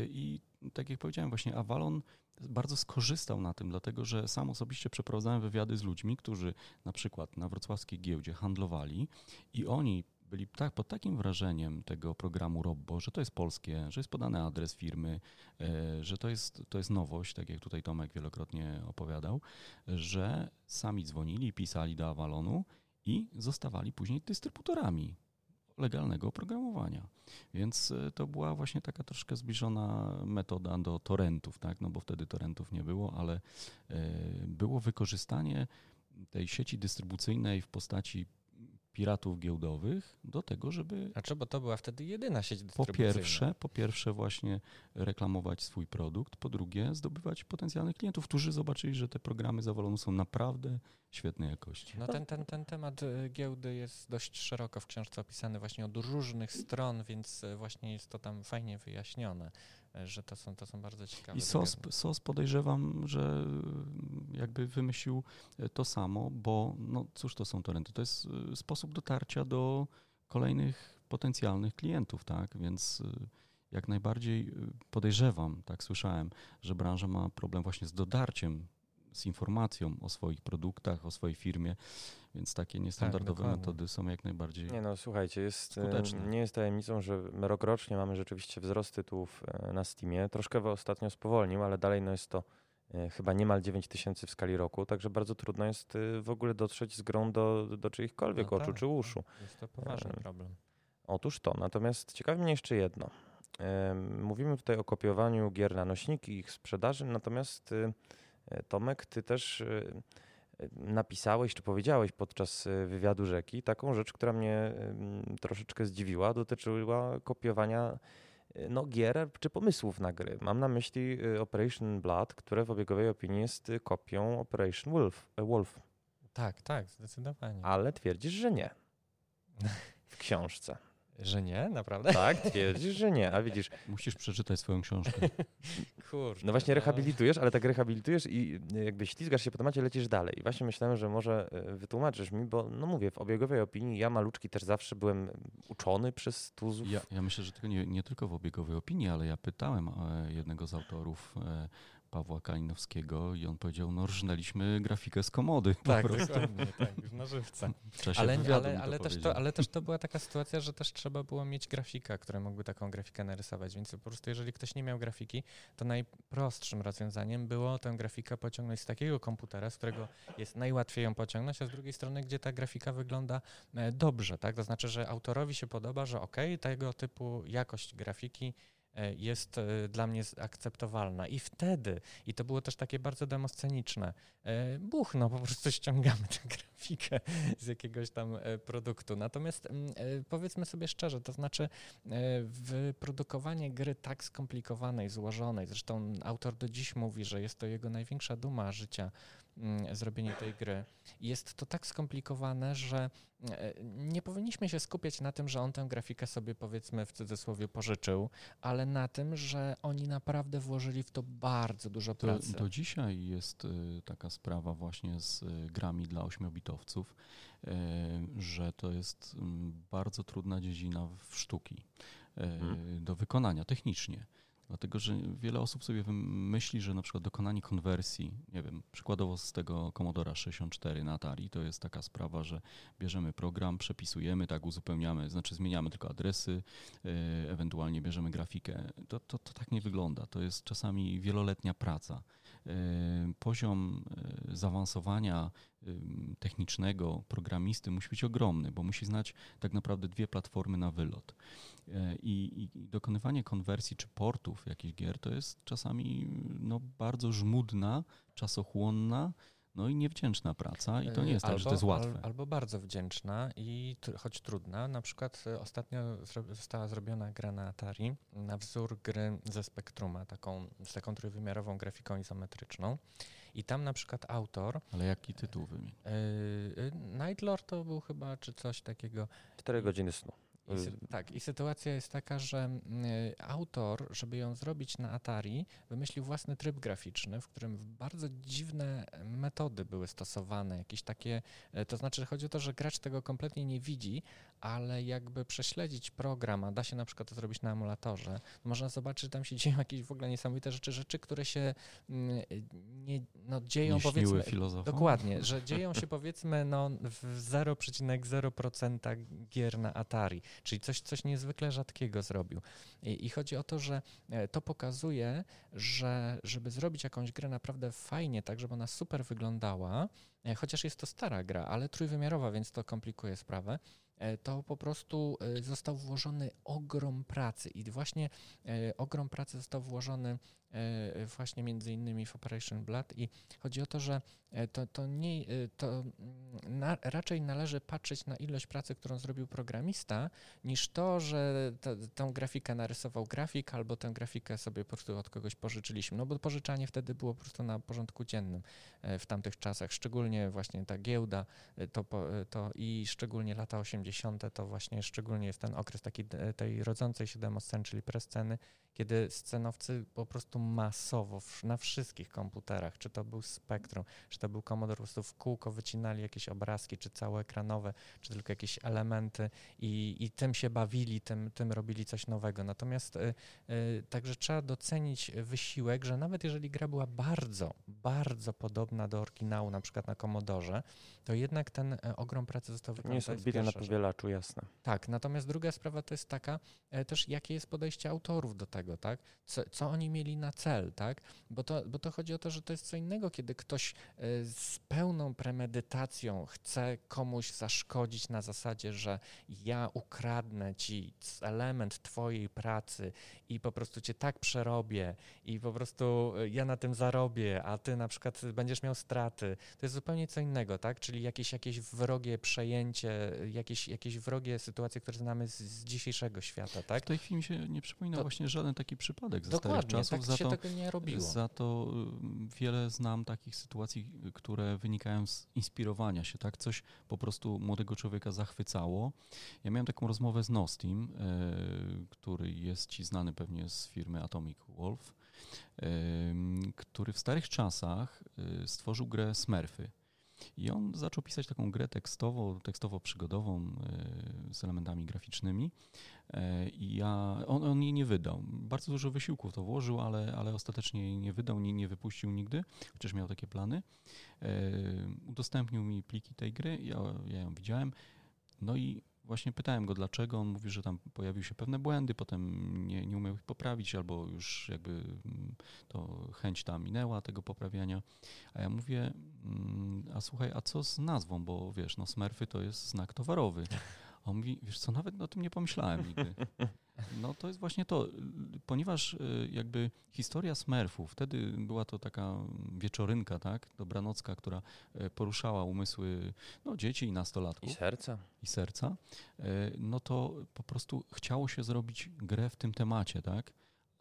i tak jak powiedziałem, właśnie Avalon bardzo skorzystał na tym, dlatego że sam osobiście przeprowadzałem wywiady z ludźmi, którzy na przykład na wrocławskiej giełdzie handlowali i oni byli tak, pod takim wrażeniem tego programu Robbo, że to jest polskie, że jest podany adres firmy, e, że to jest, to jest nowość, tak jak tutaj Tomek wielokrotnie opowiadał, że sami dzwonili, pisali do Avalonu i zostawali później dystrybutorami legalnego oprogramowania. Więc e, to była właśnie taka troszkę zbliżona metoda do torrentów, tak? no bo wtedy torrentów nie było, ale e, było wykorzystanie tej sieci dystrybucyjnej w postaci piratów giełdowych do tego, żeby... Znaczy, bo to była wtedy jedyna sieć dystrybucyjna. Po pierwsze, po pierwsze właśnie reklamować swój produkt, po drugie zdobywać potencjalnych klientów, którzy zobaczyli, że te programy zawolone są naprawdę świetnej jakości. No ten, ten, ten temat y, giełdy jest dość szeroko w książce opisany właśnie od różnych stron, więc y, właśnie jest to tam fajnie wyjaśnione, że to są, to są bardzo ciekawe. I SOS, SOS podejrzewam, że jakby wymyślił to samo, bo no cóż to są torenty? To jest sposób dotarcia do kolejnych potencjalnych klientów, tak? Więc jak najbardziej podejrzewam, tak słyszałem, że branża ma problem właśnie z dodarciem z informacją o swoich produktach, o swojej firmie, więc takie niestandardowe tak, metody są jak najbardziej Nie no, słuchajcie, jest, skuteczne. nie jest tajemnicą, że my rokrocznie mamy rzeczywiście wzrost tytułów na Steamie. Troszkę ostatnio spowolnił, ale dalej no jest to chyba niemal 9 tysięcy w skali roku, także bardzo trudno jest w ogóle dotrzeć z grą do, do czyichkolwiek no oczu tak, czy uszu. Jest to poważny problem. Otóż to, natomiast ciekawi mnie jeszcze jedno. Mówimy tutaj o kopiowaniu gier na nośniki i ich sprzedaży, natomiast e, Tomek, ty też y, napisałeś czy powiedziałeś podczas y, wywiadu rzeki taką rzecz, która mnie troszeczkę zdziwiła, dotyczyła kopiowania no, gier czy pomysłów na gry. Mam na myśli Operation Blood, które w obiegowej opinii jest kopią Operation Wolf. E, Wolf. Tak, tak, zdecydowanie. Ale twierdzisz, że nie. W książce. Że nie? Naprawdę? Tak, twierdzisz, że nie, a widzisz. Musisz przeczytać swoją książkę. Kurde. No właśnie rehabilitujesz, ale tak rehabilitujesz i jakby ślizgasz się po temacie, lecisz dalej. I właśnie myślałem, że może e, wytłumaczysz mi, bo no mówię, w obiegowej opinii ja maluczki też zawsze byłem uczony przez tuzów. Ja, ja myślę, że tylko nie, nie tylko w obiegowej opinii, ale ja pytałem e, jednego z autorów e, Pawła Kalinowskiego i on powiedział, no rżnęliśmy grafikę z komody. Tak, dokładnie, tak, już na żywca. Ale, ale, ale, też to, ale też to była taka sytuacja, że też trzeba było mieć grafika, który mógłby taką grafikę narysować, więc po prostu jeżeli ktoś nie miał grafiki, to najprostszym rozwiązaniem było tę grafikę pociągnąć z takiego komputera, z którego jest najłatwiej ją pociągnąć, a z drugiej strony, gdzie ta grafika wygląda e, dobrze, tak? To znaczy, że autorowi się podoba, że ok, tego typu jakość grafiki jest e, dla mnie akceptowalna. I wtedy, i to było też takie bardzo demosceniczne, e, buch, no po prostu ściągamy tę grafikę z jakiegoś tam produktu. Natomiast mm, powiedzmy sobie szczerze, to znaczy wyprodukowanie gry tak skomplikowanej, złożonej, zresztą autor do dziś mówi, że jest to jego największa duma życia, zrobienie tej gry. Jest to tak skomplikowane, że e, nie powinniśmy się skupiać na tym, że on tę grafikę sobie powiedzmy w cudzysłowie pożyczył, ale na tym, że oni naprawdę włożyli w to bardzo dużo pracy. Do, do dzisiaj jest y, taka sprawa właśnie z y, grami dla ośmiobitowców, że to jest mm, bardzo trudna dziedzina w sztuki hmm. do wykonania technicznie. Dlatego, że wiele osób sobie myśli, że na przykład dokonanie konwersji, nie wiem, przykładowo z tego Commodore 64 na Atari, to jest taka sprawa, że bierzemy program, przepisujemy, tak uzupełniamy, znaczy zmieniamy tylko adresy, yy, ewentualnie bierzemy grafikę. To, to, to tak nie wygląda. To jest czasami wieloletnia praca. Yy, poziom yy, zaawansowania technicznego programisty musi być ogromny, bo musi znać tak naprawdę dwie platformy na wylot. E, I, i dokonywanie konwersji czy portów jakichś gier to jest czasami no, bardzo żmudna, czasochłonna, no i niewdzięczna praca i to nie jest albo, tak, że to jest łatwe. Al, albo bardzo wdzięczna i choć trudna. Na przykład e, ostatnio została zrobiona gra na Atari na wzór gry ze Spektruma, taką, z taką trójwymiarową grafiką izometryczną. I tam na przykład autor. Ale jaki tytuł wymień? Yy, Nightlord to był chyba, czy coś takiego. Cztery godziny snu. I sy- tak, i sytuacja jest taka, że y, autor, żeby ją zrobić na Atari, wymyślił własny tryb graficzny, w którym bardzo dziwne metody były stosowane, jakieś takie, y, to znaczy chodzi o to, że gracz tego kompletnie nie widzi, ale jakby prześledzić program, a da się na przykład to zrobić na emulatorze, można zobaczyć, że tam się dzieją jakieś w ogóle niesamowite rzeczy, rzeczy, które się mm, nie, no, dzieją nie powiedzmy. Filozofom. Dokładnie, że dzieją się powiedzmy no, w 0,0% gier na Atari, czyli coś, coś niezwykle rzadkiego zrobił. I, I, chodzi o to, że e, to pokazuje, że żeby zrobić jakąś grę naprawdę fajnie, tak żeby ona super wyglądała, chociaż jest to stara gra, ale trójwymiarowa, więc to komplikuje sprawę, E, to po prostu e, został włożony ogrom pracy i właśnie e, ogrom pracy został włożony właśnie między innymi w Operation Blood i chodzi o to, że to, to, nie, to mm, na, raczej należy patrzeć na ilość pracy, którą zrobił programista, niż to, że t, tę grafikę narysował grafik albo tę grafikę sobie po prostu od kogoś pożyczyliśmy, no bo pożyczanie wtedy było po prostu na porządku dziennym w tamtych czasach, szczególnie właśnie ta giełda to, to i szczególnie lata 80 90. to właśnie szczególnie jest ten okres taki tej rodzącej się demosceny, czyli presceny, kiedy scenowcy po prostu masowo na wszystkich komputerach, czy to był Spectrum, czy to był Commodore, po prostu w kółko wycinali jakieś obrazki, czy całoekranowe, czy tylko jakieś elementy i, i tym się bawili, tym, tym robili coś nowego. Natomiast y, y, także trzeba docenić wysiłek, że nawet jeżeli gra była bardzo, bardzo podobna do oryginału, na przykład na Commodore, to jednak ten e, ogrom pracy został wykonany. Nie jest odbite na powielaczu, jasne. Tak, natomiast druga sprawa to jest taka e, też, jakie jest podejście autorów do tego, tak? Co, co oni mieli na cel, tak? Bo to, bo to chodzi o to, że to jest co innego, kiedy ktoś e, z pełną premedytacją chce komuś zaszkodzić na zasadzie, że ja ukradnę ci element twojej pracy i po prostu cię tak przerobię i po prostu ja na tym zarobię, a ty na przykład będziesz miał straty. To jest zupełnie co innego, tak? Czyli czyli jakieś, jakieś wrogie przejęcie, jakieś, jakieś wrogie sytuacje, które znamy z, z dzisiejszego świata, tak? W tej chwili mi się nie przypomina to, właśnie żaden taki przypadek ze dokładnie, starych czasów. Tak za się to, tego nie robiło. Za to y, wiele znam takich sytuacji, które wynikają z inspirowania się, tak? Coś po prostu młodego człowieka zachwycało. Ja miałem taką rozmowę z Nostim, y, który jest ci znany pewnie z firmy Atomic Wolf, y, który w starych czasach stworzył grę Smurfy. I on zaczął pisać taką grę tekstowo, tekstowo-przygodową e, z elementami graficznymi. E, I ja, on, on jej nie wydał. Bardzo dużo wysiłków to włożył, ale, ale ostatecznie jej nie wydał, nie, nie wypuścił nigdy, chociaż miał takie plany. E, udostępnił mi pliki tej gry, ja, ja ją widziałem. No i Właśnie pytałem go dlaczego, on mówi, że tam pojawiły się pewne błędy, potem nie, nie umiał ich poprawić, albo już jakby mm, to chęć ta minęła tego poprawiania. A ja mówię, mm, a słuchaj, a co z nazwą, bo wiesz, no Smurfy to jest znak towarowy. A on mówi, wiesz co, nawet o tym nie pomyślałem nigdy. No to jest właśnie to, ponieważ y, jakby historia Smurfów, wtedy była to taka wieczorynka, tak, dobranocka, która y, poruszała umysły no, dzieci i nastolatków. I serca. I serca, y, no to po prostu chciało się zrobić grę w tym temacie, tak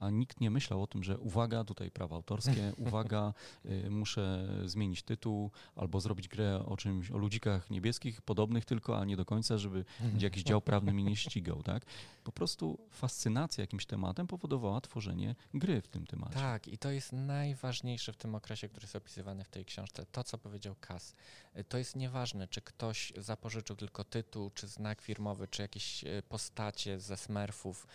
a nikt nie myślał o tym, że uwaga, tutaj prawa autorskie, uwaga, y, muszę zmienić tytuł albo zrobić grę o czymś, o ludzikach niebieskich, podobnych tylko, a nie do końca, żeby jakiś dział prawny mnie nie ścigał, tak? Po prostu fascynacja jakimś tematem powodowała tworzenie gry w tym temacie. Tak, i to jest najważniejsze w tym okresie, który jest opisywany w tej książce. To, co powiedział Kas. Y, to jest nieważne, czy ktoś zapożyczył tylko tytuł, czy znak firmowy, czy jakieś y, postacie ze smurfów,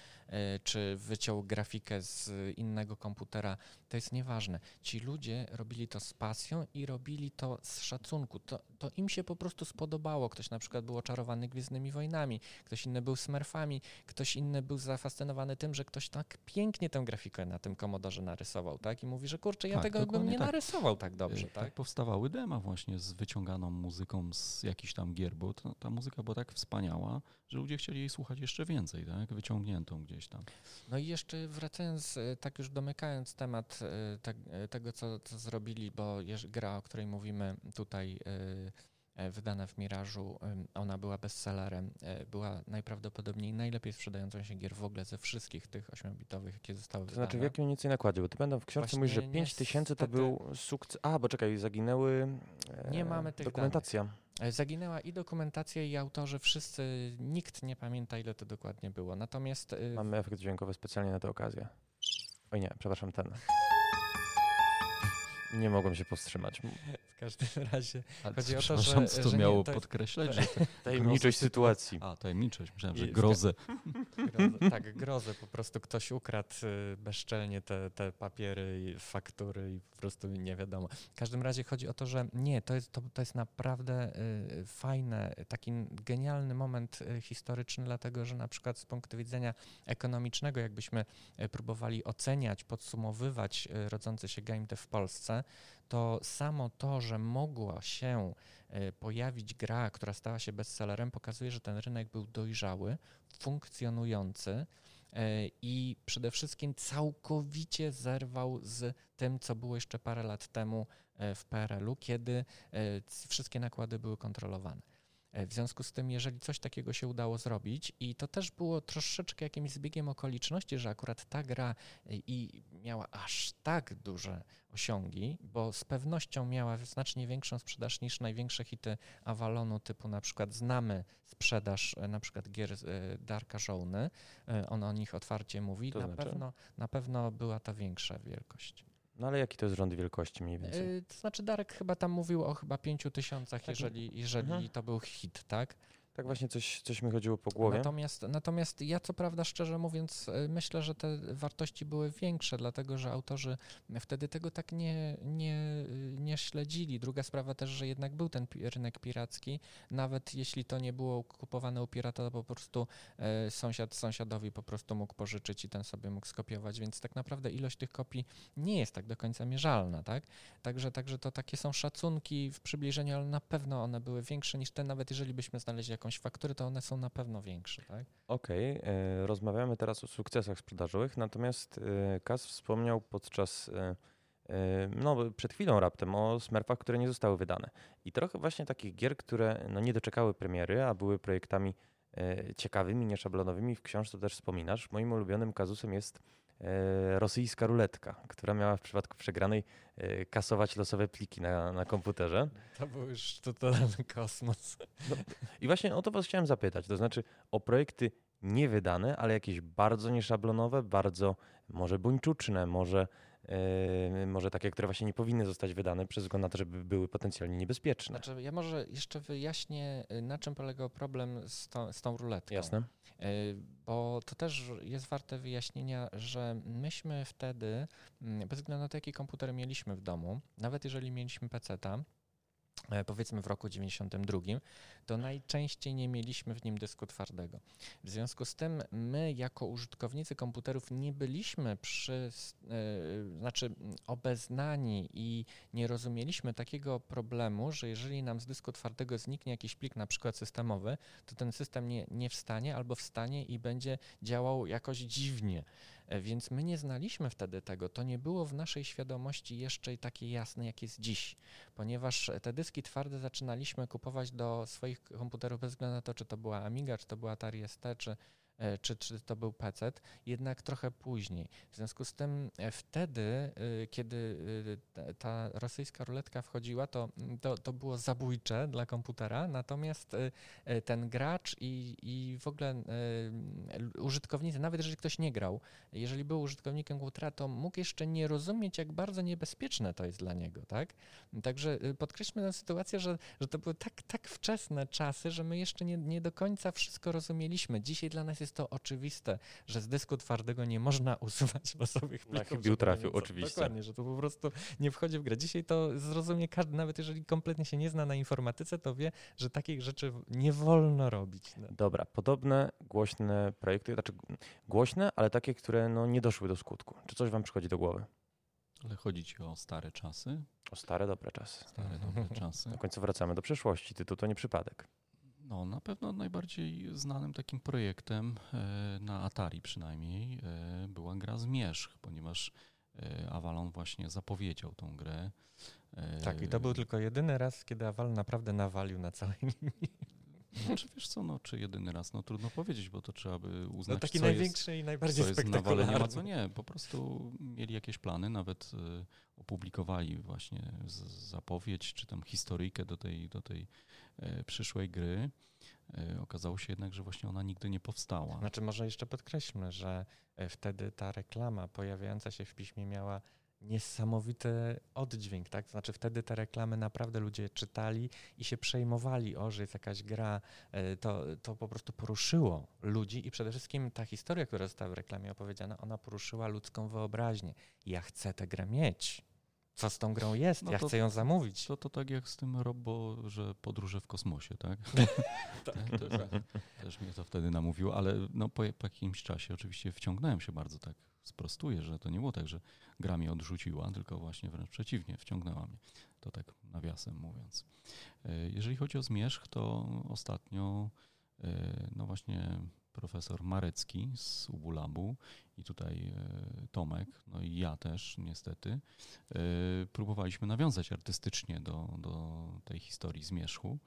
czy wyciął grafikę z innego komputera, to jest nieważne. Ci ludzie robili to z pasją i robili to z szacunku. To, to im się po prostu spodobało. Ktoś na przykład był oczarowany Gwiezdnymi Wojnami, ktoś inny był Smurfami, ktoś inny był zafascynowany tym, że ktoś tak pięknie tę grafikę na tym komodorze narysował, tak? I mówi, że kurczę, ja tak, tego bym nie tak. narysował tak dobrze, tak? tak? powstawały dema właśnie z wyciąganą muzyką z jakichś tam gier, bo to, ta muzyka była tak wspaniała, że ludzie chcieli jej słuchać jeszcze więcej, tak? Wyciągniętą gdzieś tam. No i jeszcze wracając, e, tak już domykając temat e, te, e, tego, co, co zrobili, bo gra, o której mówimy tutaj, wydana w Mirażu, ona była bestsellerem, była najprawdopodobniej najlepiej sprzedającą się gier w ogóle ze wszystkich tych 8-bitowych, jakie zostały to wydane. znaczy w jakim mniej więcej nakładzie? Bo ty będą w książce Właśnie mówisz, że 5 tysięcy to był sukces. A, bo czekaj, zaginęły. Nie mamy tych Dokumentacja. Danych. E, zaginęła i dokumentacja, i autorzy, wszyscy, nikt nie pamięta, ile to dokładnie było. Natomiast. E, Mamy efekt dźwiękowy specjalnie na tę okazję. Oj nie, przepraszam, ten. Nie mogłem się powstrzymać. W każdym razie Ale chodzi o to, że... co to że miało nie, to podkreślać? Że tajemniczość sytuacji. A, tajemniczość. Myślałem, że grozę. grozę. Tak, grozę. Po prostu ktoś ukradł y, bezczelnie te, te papiery i faktury i po prostu nie wiadomo. W każdym razie chodzi o to, że nie, to jest, to, to jest naprawdę y, fajne, taki genialny moment y, historyczny, dlatego że na przykład z punktu widzenia ekonomicznego, jakbyśmy próbowali oceniać, podsumowywać rodzący się game dev w Polsce, to samo to, że mogła się e, pojawić gra, która stała się bestsellerem, pokazuje, że ten rynek był dojrzały, funkcjonujący e, i przede wszystkim całkowicie zerwał z tym, co było jeszcze parę lat temu e, w PRL-u, kiedy wszystkie nakłady były kontrolowane. W związku z tym, jeżeli coś takiego się udało zrobić i to też było troszeczkę jakimś zbiegiem okoliczności, że akurat ta gra i miała aż tak duże osiągi, bo z pewnością miała znacznie większą sprzedaż niż największe hity Avalonu, typu na przykład znamy sprzedaż e, na przykład gier e, Darka Żołny, e, on o nich otwarcie mówi, to na, znaczy? pewno, na pewno była to większa wielkość. No ale jaki to jest rząd wielkości mniej więcej? To znaczy Darek chyba tam mówił o chyba pięciu tysiącach, tak. jeżeli, jeżeli mhm. to był hit, tak? Tak właśnie coś, coś mi chodziło po głowie. Natomiast, natomiast ja co prawda szczerze mówiąc e, myślę, że te wartości były większe, dlatego że autorzy wtedy tego tak nie, nie, nie śledzili. Druga sprawa też, że jednak był ten rynek piracki, nawet jeśli to nie było kupowane u pirata, to po prostu e, sąsiad sąsiadowi po prostu mógł pożyczyć i ten sobie mógł skopiować, więc tak naprawdę ilość tych kopii nie jest tak do końca mierzalna, tak? Także, także to takie są szacunki w przybliżeniu, ale na pewno one były większe niż te, nawet jeżeli byśmy znaleźli jakąś jakąś fakturę, to one są na pewno większe, tak? Okej, okay. E, rozmawiamy teraz o sukcesach sprzedażowych, natomiast e, Kas wspomniał podczas e, no, przed chwilą raptem o Smurfach, które nie zostały wydane. I trochę właśnie takich gier, które no, nie doczekały premiery, a były projektami ciekawymi, nieszablonowymi w książce też wspominasz. Moim ulubionym kazusem jest rosyjska ruletka, która miała w przypadku przegranej e, kasować losowe pliki na, na komputerze. To był już totalny kosmos. No, I właśnie o to was chciałem zapytać, to znaczy o projekty niewydane, ale jakieś bardzo nieszablonowe, bardzo może buńczuczne, może może takie, które właśnie nie powinny zostać wydane przez względu na to, żeby były potencjalnie niebezpieczne. Znaczy, ja może jeszcze wyjaśnię, y, na czym polegał problem z, to, z tą ruletką. Jasne. Yy, bo to też jest warte wyjaśnienia, że myśmy wtedy, mm, bez względu na to, jaki komputer mieliśmy w domu, nawet jeżeli mieliśmy PC-ta, E, powiedzmy w roku 92, to najczęściej nie mieliśmy w nim dysku twardego. W związku z tym my jako użytkownicy komputerów nie byliśmy przy, yy, znaczy obeznani i nie rozumieliśmy takiego problemu, że jeżeli nam z dysku twardego zniknie jakiś plik, na przykład systemowy, to ten system nie, nie wstanie albo wstanie i będzie działał jakoś dziwnie. E, więc my nie znaliśmy wtedy tego. To nie było w naszej świadomości jeszcze takie jasne, jak jest dziś, ponieważ te dyski twarde zaczynaliśmy kupować do swoich komputerów bez względu na to, czy to była Amiga, czy to była Atari ST, czy E, czy, czy to był PC, jednak trochę później. W związku z tym e, wtedy, e, kiedy ta rosyjska ruletka wchodziła, to, to, to było zabójcze dla komputera, natomiast ten gracz i, i w ogóle użytkownicy, nawet jeżeli ktoś nie grał, jeżeli był użytkownikiem komputera, to mógł jeszcze nie rozumieć, jak bardzo niebezpieczne to jest dla niego, tak? Także podkreślmy tę sytuację, że, że to były tak, tak wczesne czasy, że my jeszcze nie, nie do końca wszystko rozumieliśmy. Dzisiaj dla nas jest jest to oczywiste, że z dysku twardego nie można usuwać losowych plików. Na chybił trafił, oczywiście. Dokładnie, że to po prostu nie wchodzi w grę. Dzisiaj to zrozumie każdy, nawet jeżeli kompletnie się nie zna na informatyce, to wie, że takich rzeczy nie wolno robić. No. Dobra, podobne głośne projekty, znaczy głośne, ale takie, które no, nie doszły do skutku. Czy coś wam przychodzi do głowy? Ale chodzi ci o stare czasy? O stare, dobre czasy. Stare, dobre czasy. Na końcu wracamy do przeszłości. Tytuł to nie przypadek. No, na pewno najbardziej znanym takim projektem e, na Atari przynajmniej e, była gra Zmierzch, ponieważ e, Avalon właśnie zapowiedział tą grę. Tak, i to był tylko jedyny raz, kiedy Avalon naprawdę nawalił na całej linii. Znaczy wiesz co, no, czy jedyny raz, no trudno powiedzieć, bo to trzeba by uznać, no taki największy jest, i najbardziej co jest nawalenie, a co nie. Po prostu mieli jakieś plany, nawet y, opublikowali właśnie zapowiedź, czy tam historyjkę do tej, do tej y, przyszłej gry. Y, okazało się jednak, że właśnie ona nigdy nie powstała. Znaczy może jeszcze podkreślmy, że wtedy ta reklama pojawiająca się w piśmie miała niesamowity oddźwięk, tak? Znaczy wtedy te reklamy naprawdę ludzie czytali i się przejmowali, o, że jest jakaś gra, e, to, to po prostu poruszyło ludzi i przede wszystkim ta historia, która została w reklamie opowiedziana, ona poruszyła ludzką wyobraźnię. Ja chcę tę grę mieć. Co z tą grą jest? No ja to, chcę ją zamówić. To, to tak jak z tym Robo, że podróże w kosmosie, tak? tak to, też mnie to wtedy namówiło, ale no po, po jakimś czasie oczywiście wciągnąłem się bardzo tak sprostuję, że to nie było tak, że gra mnie odrzuciła, tylko właśnie wręcz przeciwnie, wciągnęła mnie. To tak nawiasem mówiąc. E, jeżeli chodzi o zmierzch, to ostatnio e, no właśnie profesor Marecki z Ubulabu i tutaj Tomek, no i ja też niestety, próbowaliśmy nawiązać artystycznie do, do tej historii zmierzchu.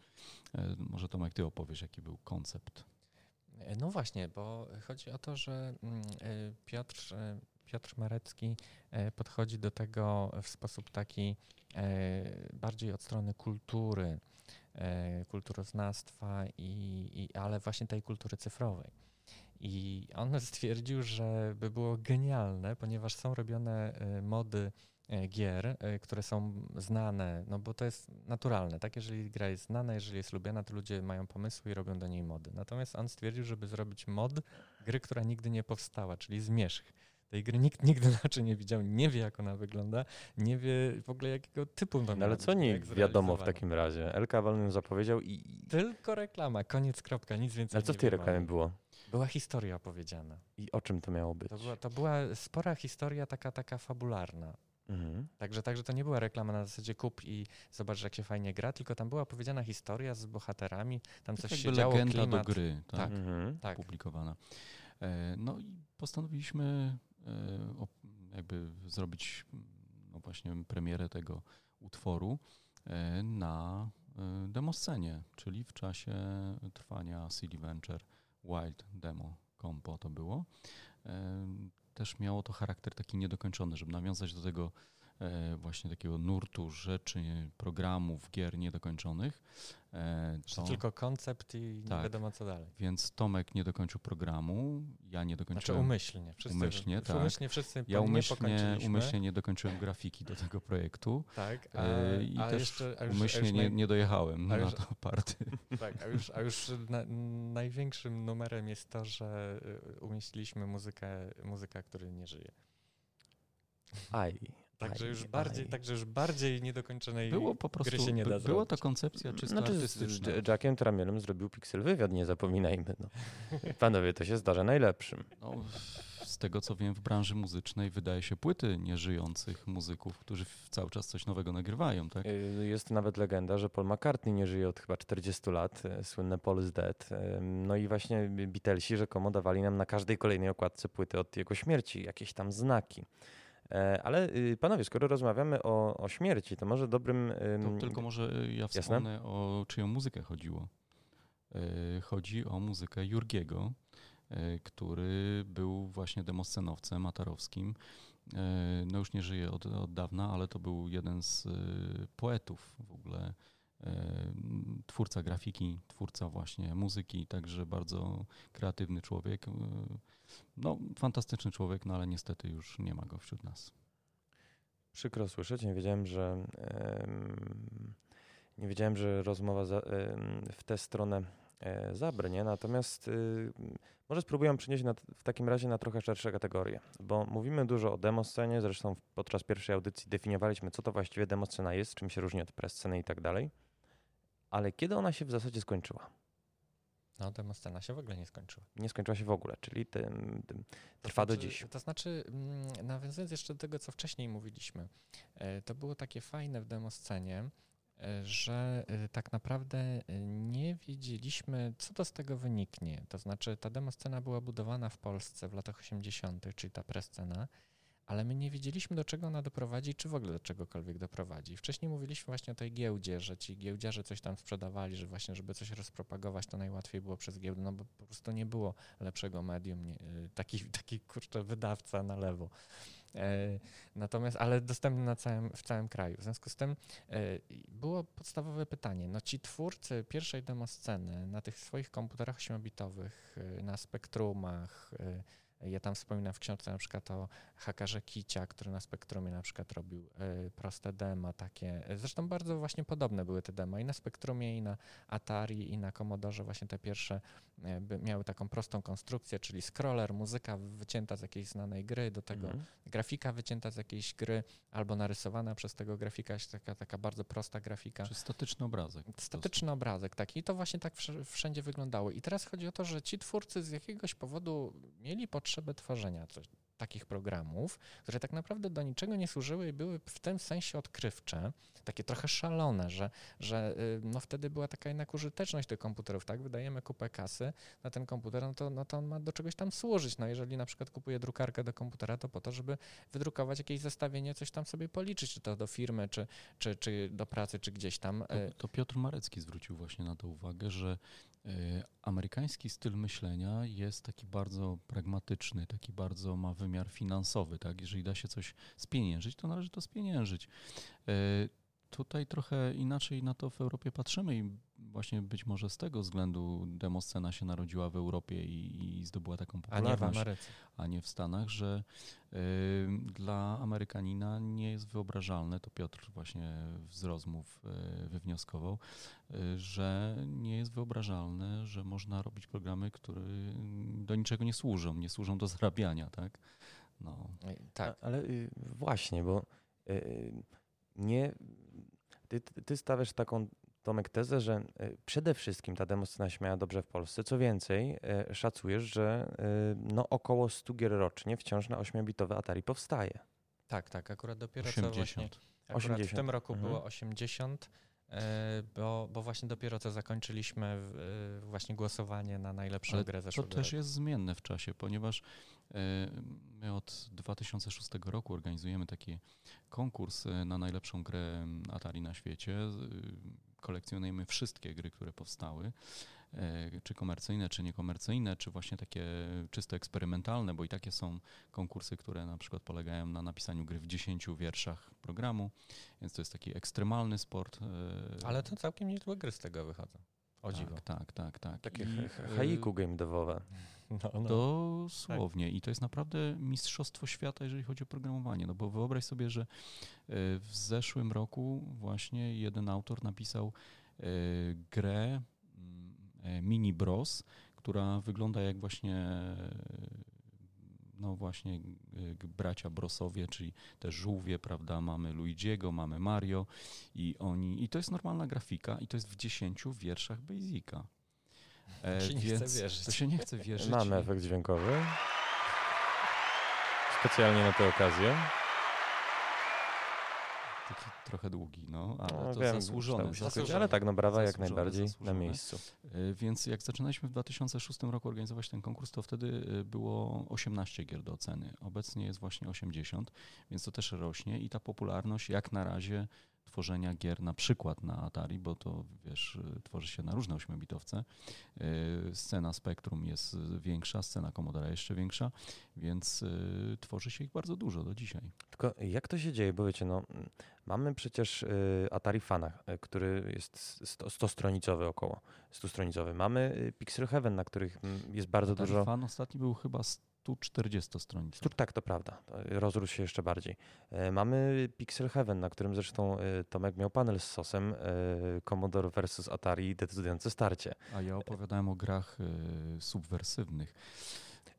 Może Tomek, ty opowiesz, jaki był koncept. No właśnie, bo chodzi o to, że mm, Piotr Piotr Marecki e, podchodzi do tego w sposób taki e, bardziej od strony kultury, e, kulturoznawstwa, i, i, ale właśnie tej kultury cyfrowej. I on stwierdził, że by było genialne, ponieważ są robione mody gier, które są znane, no bo to jest naturalne, tak? Jeżeli gra jest znana, jeżeli jest lubiana, to ludzie mają pomysły i robią do niej mody. Natomiast on stwierdził, żeby zrobić mod gry, która nigdy nie powstała, czyli zmierzch. Tej gry nikt nigdy inaczej nie widział, nie wie jak ona wygląda, nie wie w ogóle jakiego typu no, Ale co nie wiadomo w takim razie? El Cavalny zapowiedział i... Tylko reklama, koniec, kropka, nic więcej Ale co w tej reklamie było? Była historia opowiedziana. I o czym to miało być? To była, to była spora historia taka, taka fabularna. Mhm. Także, także to nie była reklama na zasadzie kup i zobacz, jak się fajnie gra, tylko tam była opowiedziana historia z bohaterami, tam coś się działo, legenda klimat. do gry, tak, tak, mhm. tak. publikowana. E, no i postanowiliśmy E, jakby zrobić no właśnie premierę tego utworu e, na e, demoscenie, czyli w czasie trwania CD Venture Wild Demo Compo to było. Też miało to charakter taki niedokończony, żeby nawiązać do tego właśnie takiego nurtu rzeczy, programów, gier niedokończonych. E, to, tylko koncept i tak, nie wiadomo co dalej. Więc Tomek nie dokończył programu, ja nie dokończyłem. Znaczy umyślnie. Wszyscy, umyślnie, tak. umyślnie wszyscy Ja umyślnie, umyślnie nie dokończyłem grafiki do tego projektu. Tak, a, e, I a też jeszcze, a już, umyślnie już nie, nie dojechałem na już, to party. Tak, a już, a już na, największym numerem jest to, że umieściliśmy muzykę, muzyka, który nie żyje. Aj. Także już, bardziej, także już bardziej niedokończonej było po prostu, gry się nie da zrobić. to koncepcja czysto znaczy, artystyczna. Z Jackiem Tramielem zrobił Pixel Wywiad, nie zapominajmy. No. Panowie, to się zdarza najlepszym. No, z tego co wiem w branży muzycznej wydaje się płyty nieżyjących muzyków, którzy cały czas coś nowego nagrywają, tak? Y, jest nawet legenda, że Paul McCartney nie żyje od chyba 40 lat, y, słynne Paul is Dead. Y, no i właśnie Beatlesi rzekomo dawali nam na każdej kolejnej okładce płyty od jego śmierci jakieś tam znaki. E, ale y, panowie, skoro rozmawiamy o, o śmierci, to może dobrym. To tylko może y, ja wspomnę Jasne? o czyją muzykę chodziło. E, chodzi o muzykę Jurgiego, e, który był właśnie demoscenowcem atarowskim. No już nie żyje od, od dawna, ale to był jeden z poetów w ogóle twórca grafiki, twórca właśnie muzyki, także bardzo kreatywny człowiek. No, fantastyczny człowiek, no ale niestety już nie ma go wśród nas. Przykro słyszeć, nie wiedziałem, że nie wiedziałem, że rozmowa w tę stronę e, zabrnie, natomiast y, może spróbuję przynieść w takim razie na trochę szersze kategorie, bo mówimy dużo o demoscenie, zresztą podczas pierwszej audycji definiowaliśmy, co to właściwie demoscena jest, czym się różni od presceny i tak dalej, ale kiedy ona się w zasadzie skończyła? No, demoscena się w ogóle nie skończyła. Nie skończyła się w ogóle, czyli tym, tym trwa to znaczy, do dziś. To znaczy, mm, nawiązując jeszcze do tego, co wcześniej mówiliśmy, e, to było takie fajne w demoscenie, e, że e, tak naprawdę nie wiedzieliśmy, co to z tego wyniknie. To znaczy, ta demoscena była budowana w Polsce w latach 80., czyli ta prescena, ale my nie wiedzieliśmy, do czego ona doprowadzi, czy w ogóle do czegokolwiek doprowadzi. Wcześniej mówiliśmy właśnie o tej giełdzie, że ci giełdziarze coś tam sprzedawali, że właśnie, żeby coś rozpropagować, to najłatwiej było przez giełdę, no bo po prostu nie było lepszego medium, nie, y, taki, taki kurczę wydawca na lewo. E, natomiast, ale dostępny na całym, w całym kraju. W związku z tym e, było podstawowe pytanie. No ci twórcy pierwszej demosceny na tych swoich komputerach 8-bitowych, y, na spektrumach, ja tam wspominam w książce na przykład o hakarze Kicia, który na Spektrumie na przykład robił e, proste demo takie. Zresztą bardzo właśnie podobne były te demo i na Spektrumie, i na Atari, i na Commodore właśnie te pierwsze e, miały taką prostą konstrukcję, czyli scroller, muzyka wycięta z jakiejś znanej gry, do tego mhm. grafika wycięta z jakiejś gry, albo narysowana przez tego grafika, taka, taka bardzo prosta grafika. Czy statyczny obrazek. Statyczny obrazek, tak. I to właśnie tak wszędzie wyglądało. I teraz chodzi o to, że ci twórcy z jakiegoś powodu mieli potrzebę potrzebę tworzenia coś, takich programów, które tak naprawdę do niczego nie służyły i były w tym sensie odkrywcze, takie trochę szalone, że, że y, no wtedy była taka jednak użyteczność tych komputerów, tak? Wydajemy kupę kasy na ten komputer, no to, no to on ma do czegoś tam służyć. No jeżeli na przykład kupuję drukarkę do komputera, to po to, żeby wydrukować jakieś zestawienie, coś tam sobie policzyć, czy to do firmy, czy, czy, czy do pracy, czy gdzieś tam. To, y. to Piotr Marecki zwrócił właśnie na to uwagę, że amerykański styl myślenia jest taki bardzo pragmatyczny, taki bardzo ma wymiar finansowy, tak? Jeżeli da się coś spieniężyć, to należy to spieniężyć. Tutaj trochę inaczej na to w Europie patrzymy i właśnie być może z tego względu demoscena się narodziła w Europie i, i zdobyła taką popularność, a nie w Ameryce, a nie w Stanach, że y, dla Amerykanina nie jest wyobrażalne, to Piotr właśnie z rozmów y, wywnioskował, y, że nie jest wyobrażalne, że można robić programy, które do niczego nie służą, nie służą do zarabiania, tak? No. Tak, ale y, właśnie, bo y, nie ty, ty stawiasz taką, Tomek, tezę, że e, przede wszystkim ta demoscena się miała dobrze w Polsce. Co więcej, e, szacujesz, że e, no około 100 gier rocznie wciąż na 8-bitowe Atari powstaje. Tak, tak, akurat dopiero 80. co właśnie... Akurat 80. w tym roku mhm. było 80, bo, bo właśnie dopiero co zakończyliśmy właśnie głosowanie na najlepszą Ale grę zeszłego To też jest zmienne w czasie, ponieważ My od 2006 roku organizujemy taki konkurs e, na najlepszą grę Atari na świecie. E, kolekcjonujemy wszystkie gry, które powstały, e, czy komercyjne, czy niekomercyjne, czy właśnie takie czysto eksperymentalne, bo i takie są konkursy, które na przykład polegają na napisaniu gry w 10 wierszach programu, więc to jest taki ekstremalny sport. Ale to całkiem niezłe gry z tego wychodzą. O tak, dziwo. Tak, tak, tak. Takie I, haiku game devowe. No, no. Dosłownie. Tak. I to jest naprawdę mistrzostwo świata, jeżeli chodzi o programowanie. No bo wyobraź sobie, że e, w zeszłym roku właśnie jeden autor napisał e, grę e, Mini Bros, która wygląda jak właśnie no właśnie bracia Brosowie, czyli te żółwie, prawda, mamy Luigiego, mamy Mario i oni, i to jest normalna grafika i to jest w dziesięciu wierszach Basica. E, się nie chce wierzyć. To się nie chce wierzyć. Mamy efekt dźwiękowy. Specjalnie na tę okazję. Trochę długi, no, ale no, to wiem, zasłużone. zasłużone. Ale tak, no brawa jak najbardziej na miejscu. E, więc jak zaczynaliśmy w 2006 roku organizować ten konkurs, to wtedy e, było 18 gier do oceny. Obecnie jest właśnie 80, więc to też rośnie i ta popularność jak na razie tworzenia gier na przykład na Atari, bo to wiesz, tworzy się na różne ośmiobitowce. Y, scena Spectrum jest większa, scena Commodore jeszcze większa, więc y, tworzy się ich bardzo dużo do dzisiaj. Tylko jak to się dzieje? Bo wiecie, no, mamy przecież y, Atari Fana, który jest 100-stronicowy około, 100-stronicowy. Mamy Pixel Heaven, na których jest bardzo Atari dużo... Fan ostatni był chyba 140 stronicowy. Tak, to prawda. Rozrósł się jeszcze bardziej. E, mamy Pixel Heaven, na którym zresztą e, Tomek miał panel z sosem e, Commodore versus Atari decydujące starcie. A ja opowiadałem o grach subwersywnych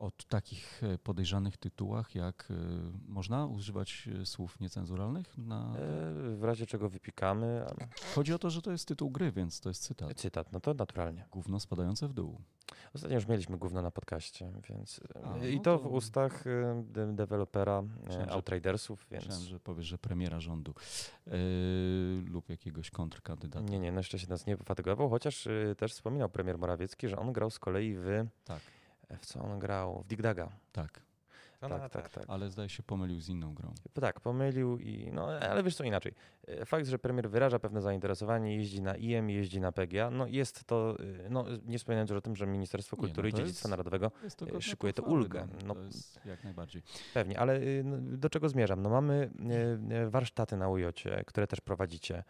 o takich e, podejrzanych tytułach, jak e, można używać e, słów niecenzuralnych? Na... W razie czego wypikamy. Chodzi o to, że to jest tytuł gry, więc to jest cytat. Cytat, no to naturalnie. Gówno spadające w dół. Ostatnio już mieliśmy gówno na podcaście, więc A, no i to, to, w ustach de dewelopera Myślałem, Outridersów, więc... Myślałem, że powiesz, że premiera rządu yy, lub jakiegoś kontrkandydata. Nie, nie, na szczęście nas nie fatygował, chociaż też wspominał premier Morawiecki, że on grał z kolei w... Tak w co on grał? W Digdaga. Tak. No, tak, tak, tak, Ale zdaje się pomylił z inną grą. Tak, pomylił i no, ale wiesz co inaczej. E, fakt, że premier wyraża pewne zainteresowanie, jeździ na IM, jeździ na PGA, no jest to, e, no nie wspominając o tym, że Ministerstwo Kultury nie, no i Dziedzictwa jest, Narodowego to e, szykuje to ulgę. No, no, to jest jak najbardziej. Pewnie, ale no, do czego zmierzam? No mamy warsztaty na Ujocie, które też prowadzicie.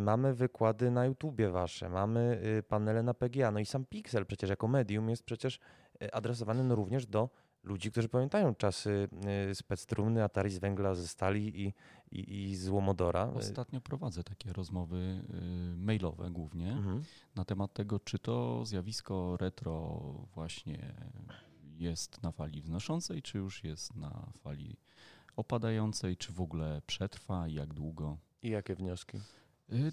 Mamy wykłady na YouTubie wasze, mamy panele na PGA, no i sam Pixel przecież jako medium jest przecież adresowany no również do ludzi, którzy pamiętają czasy y, spectrumny, Atari z węgla, ze stali i, i, i z Łomodora. Ostatnio prowadzę takie rozmowy mailowe głównie mhm. na temat tego, czy to zjawisko retro właśnie jest na fali wznoszącej, czy już jest na fali opadającej, czy w ogóle przetrwa i jak długo. I jakie wnioski?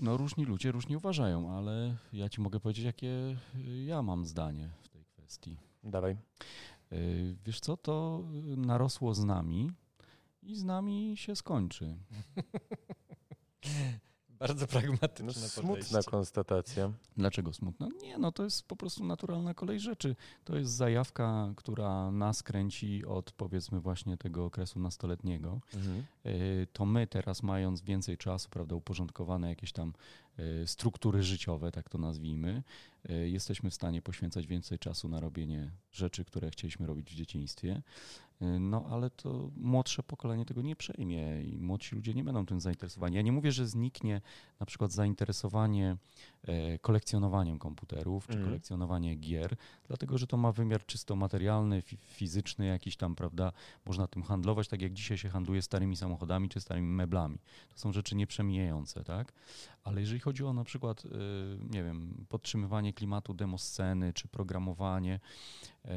No różni ludzie różnie uważają, ale ja ci mogę powiedzieć, jakie ja mam zdanie w tej kwestii. Dawaj. Wiesz co, to narosło z nami i z nami się skończy. Bardzo pragmatyczne no, Smutna podejście. konstatacja. Dlaczego smutna? Nie, no to jest po prostu naturalna kolej rzeczy. To jest zajawka, która nas kręci od powiedzmy właśnie tego okresu nastoletniego. Mhm. Y, to my teraz mając więcej czasu, prawda, uporządkowane jakieś tam y, struktury życiowe, tak to nazwijmy, y, jesteśmy w stanie poświęcać więcej czasu na robienie rzeczy, które chcieliśmy robić w dzieciństwie. No ale to młodsze pokolenie tego nie przejmie i młodsi ludzie nie będą tym zainteresowani. Ja nie mówię, że zniknie na przykład zainteresowanie e, kolekcjonowaniem komputerów czy mm. kolekcjonowanie gier, dlatego że to ma wymiar czysto materialny, fizyczny jakiś tam, prawda? Można tym handlować, tak jak dzisiaj się handluje starymi samochodami czy starymi meblami. To są rzeczy nieprzemijające, tak? Ale jeżeli chodzi o na przykład, e, nie wiem, podtrzymywanie klimatu demosceny czy programowanie, e,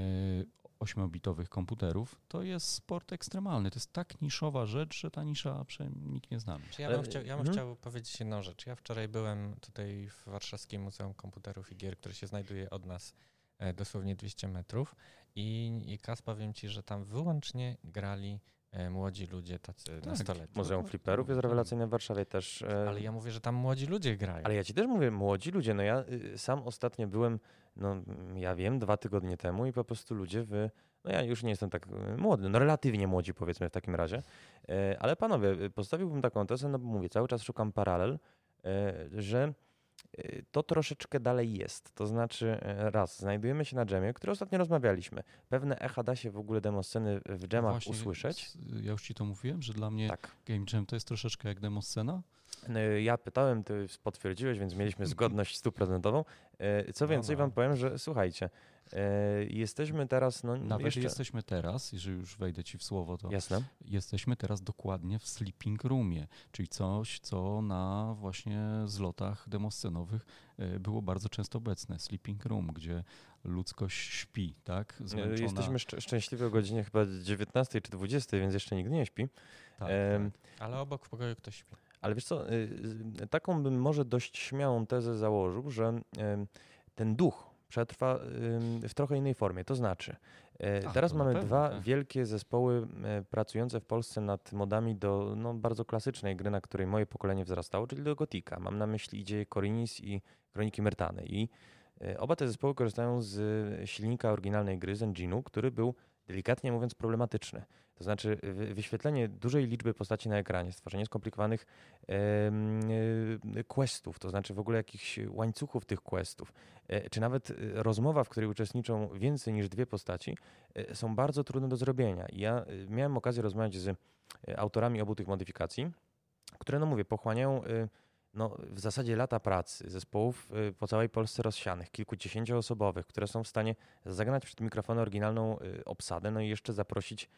8-bitowych komputerów, to jest sport ekstremalny. To jest tak niszowa rzecz, że ta nisza nikt nie zna. Ja bym, chciał, ja bym mhm. chciał powiedzieć jedną rzecz. Ja wczoraj byłem tutaj w Warszawskim Muzeum Komputerów i Gier, które się znajduje od nas e, dosłownie 200 metrów i, i Kas powiem Ci, że tam wyłącznie grali e, młodzi ludzie tacy tak. nastoletni. Muzeum Flipperów jest rewelacyjne w Warszawie też. E, ale ja mówię, że tam młodzi ludzie grają. Ale ja ci też mówię, młodzi ludzie. No ja y, sam ostatnio byłem no ja wiem, dwa tygodnie temu i po prostu ludzie wy, no ja już nie jestem tak e, młody, no relatywnie młodzi powiedzmy w takim razie, e, ale panowie, e, postawiłbym taką tezę, no bo mówię, cały czas szukam paralel, że to troszeczkę dalej jest. To znaczy, raz, znajdujemy się na dżemie, który ostatnio rozmawialiśmy. Pewne echa da się w ogóle demosceny w dżemach Właśnie, usłyszeć. Ja już ci to mówiłem, że dla mnie tak. Game Jam to jest troszeczkę jak demoscena. No, ja pytałem, ty potwierdziłeś, więc mieliśmy zgodność stuprocentową. E, co no, więcej, no, wam powiem, że słuchajcie, e, jesteśmy teraz. No, Nawet jeszcze... jesteśmy teraz, jeżeli już wejdę ci w słowo, to Jasne. jesteśmy teraz dokładnie w sleeping roomie, czyli coś, co na właśnie zlotach demoscenowych było bardzo często obecne. Sleeping room, gdzie ludzkość śpi, tak? Zmęczona. Jesteśmy szcz szczęśliwi o godzinie chyba 19 czy 20, więc jeszcze nikt nie śpi. Tak, tak. Ale obok w pokoju ktoś śpi. Ale wiesz co, y, y, taką bym może dość śmiałą tezę założył, że ten duch przetrwa w trochę innej formie. To znaczy, Ach, teraz mamy pewno, dwa tak. wielkie zespoły pracujące w Polsce nad modami do no, bardzo klasycznej gry, na której moje pokolenie wzrastało, czyli do Gotika. Mam na myśli Dzieje Korinis i Kroniki Myrtany. I oba te zespoły korzystają z silnika oryginalnej gry, z engine'u, który był delikatnie mówiąc problematyczny. To znaczy wyświetlenie dużej liczby postaci na ekranie, stworzenie skomplikowanych e, questów, to znaczy w ogóle jakichś łańcuchów tych questów, e, czy nawet e, rozmowa, w której uczestniczą więcej niż dwie postaci, są bardzo trudne do zrobienia. Ja miałem okazję rozmawiać z autorami obu tych modyfikacji, które, no mówię, pochłaniają no, w zasadzie lata pracy zespołów y, po całej Polsce rozsianych, kilkudziesięcioosobowych, które są w stanie zagrać przed mikrofony oryginalną y, obsadę, no i jeszcze zaprosić,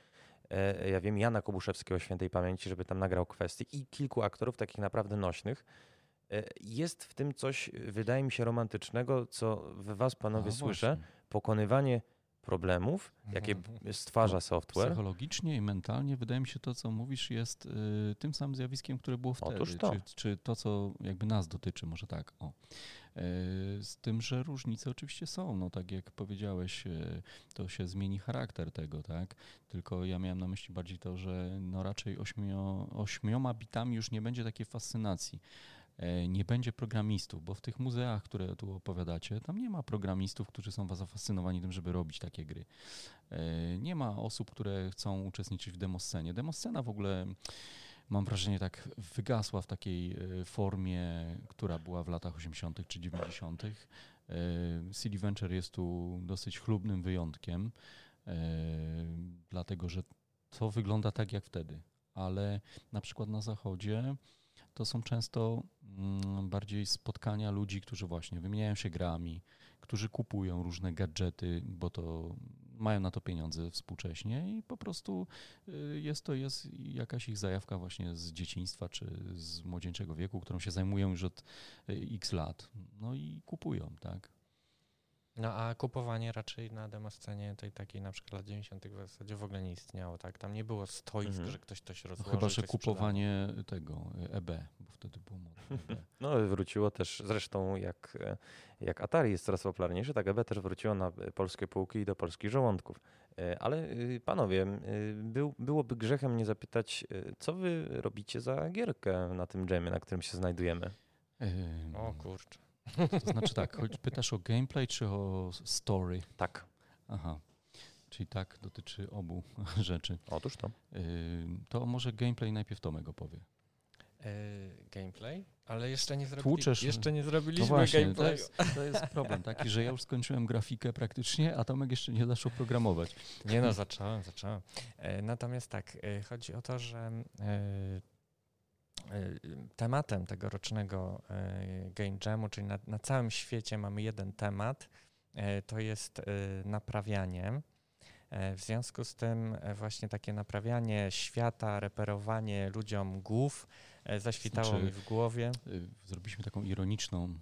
e, ja wiem, Jana Kobuszewskiego świętej pamięci, żeby tam nagrał kwestie i kilku aktorów takich naprawdę nośnych. E, jest w tym coś, wydaje mi się, romantycznego, co w was, panowie, no, słyszę. Pokonywanie problemów, jakie mhm. stwarza software. Psychologicznie i mentalnie wydaje mi się to, co mówisz, jest y, tym samym zjawiskiem, które było wtedy. Otóż to. Czy, czy to, co jakby nas dotyczy, może tak. O. Y, z tym, że różnice oczywiście są. No tak jak powiedziałeś, y, to się zmieni charakter tego, tak? Tylko ja miałem na myśli bardziej to, że no raczej ośmio, ośmioma bitami już nie będzie takiej fascynacji. E, nie będzie programistów, bo w tych muzeach, które tu opowiadacie, tam nie ma programistów, którzy są zafascynowani tym, żeby robić takie gry. E, nie ma osób, które chcą uczestniczyć w demoscenie. Demoscena w ogóle mam wrażenie tak wygasła w takiej e, formie, która była w latach 80. czy 90. CD Venture jest tu dosyć chlubnym wyjątkiem, dlatego że to wygląda tak jak wtedy. Ale na przykład na zachodzie to są często mm, bardziej spotkania ludzi, którzy właśnie wymieniają się grami, którzy kupują różne gadżety, bo to mają na to pieniądze współcześnie i po prostu y, jest to jest jakaś ich zajawka właśnie z dzieciństwa czy z młodzieńczego wieku, którą się zajmują już od y, x lat. No i kupują, tak. No a kupowanie raczej na demoscenie tej takiej na przykład lat 90. w zasadzie w ogóle nie istniało, tak? Tam nie było stoisk, mhm. że ktoś to się rozłożył. No chyba, że kupowanie sprzedało. tego EB, bo wtedy było modne. E no wróciło też, zresztą jak, jak Atari jest coraz popularniejszy, tak EB też wróciło na polskie półki i do polskich żołądków. Ale panowie, był, byłoby grzechem nie zapytać, co wy robicie za gierkę na tym jamie, na którym się znajdujemy? O kurczę. To znaczy tak, pytasz o gameplay czy o story? Tak. Aha. Czyli tak, dotyczy obu rzeczy. Otóż to. To może gameplay najpierw Tomek opowie. gameplay? Ale jeszcze nie, zrobili, Tłuczesz, jeszcze nie zrobiliśmy no właśnie, gameplayu. To jest, to jest problem taki, że ja już skończyłem grafikę praktycznie, a Tomek jeszcze nie zaczął programować. Nie no, zacząłem, zacząłem. Natomiast tak, chodzi o to, że tematem tegorocznego Game Jamu, czyli na, na całym świecie mamy jeden temat, to jest naprawianie. E, w związku z tym e, właśnie takie naprawianie świata, reperowanie ludziom głów e, zaświtało znaczy, mi w głowie. Zrobiliśmy taką ironiczną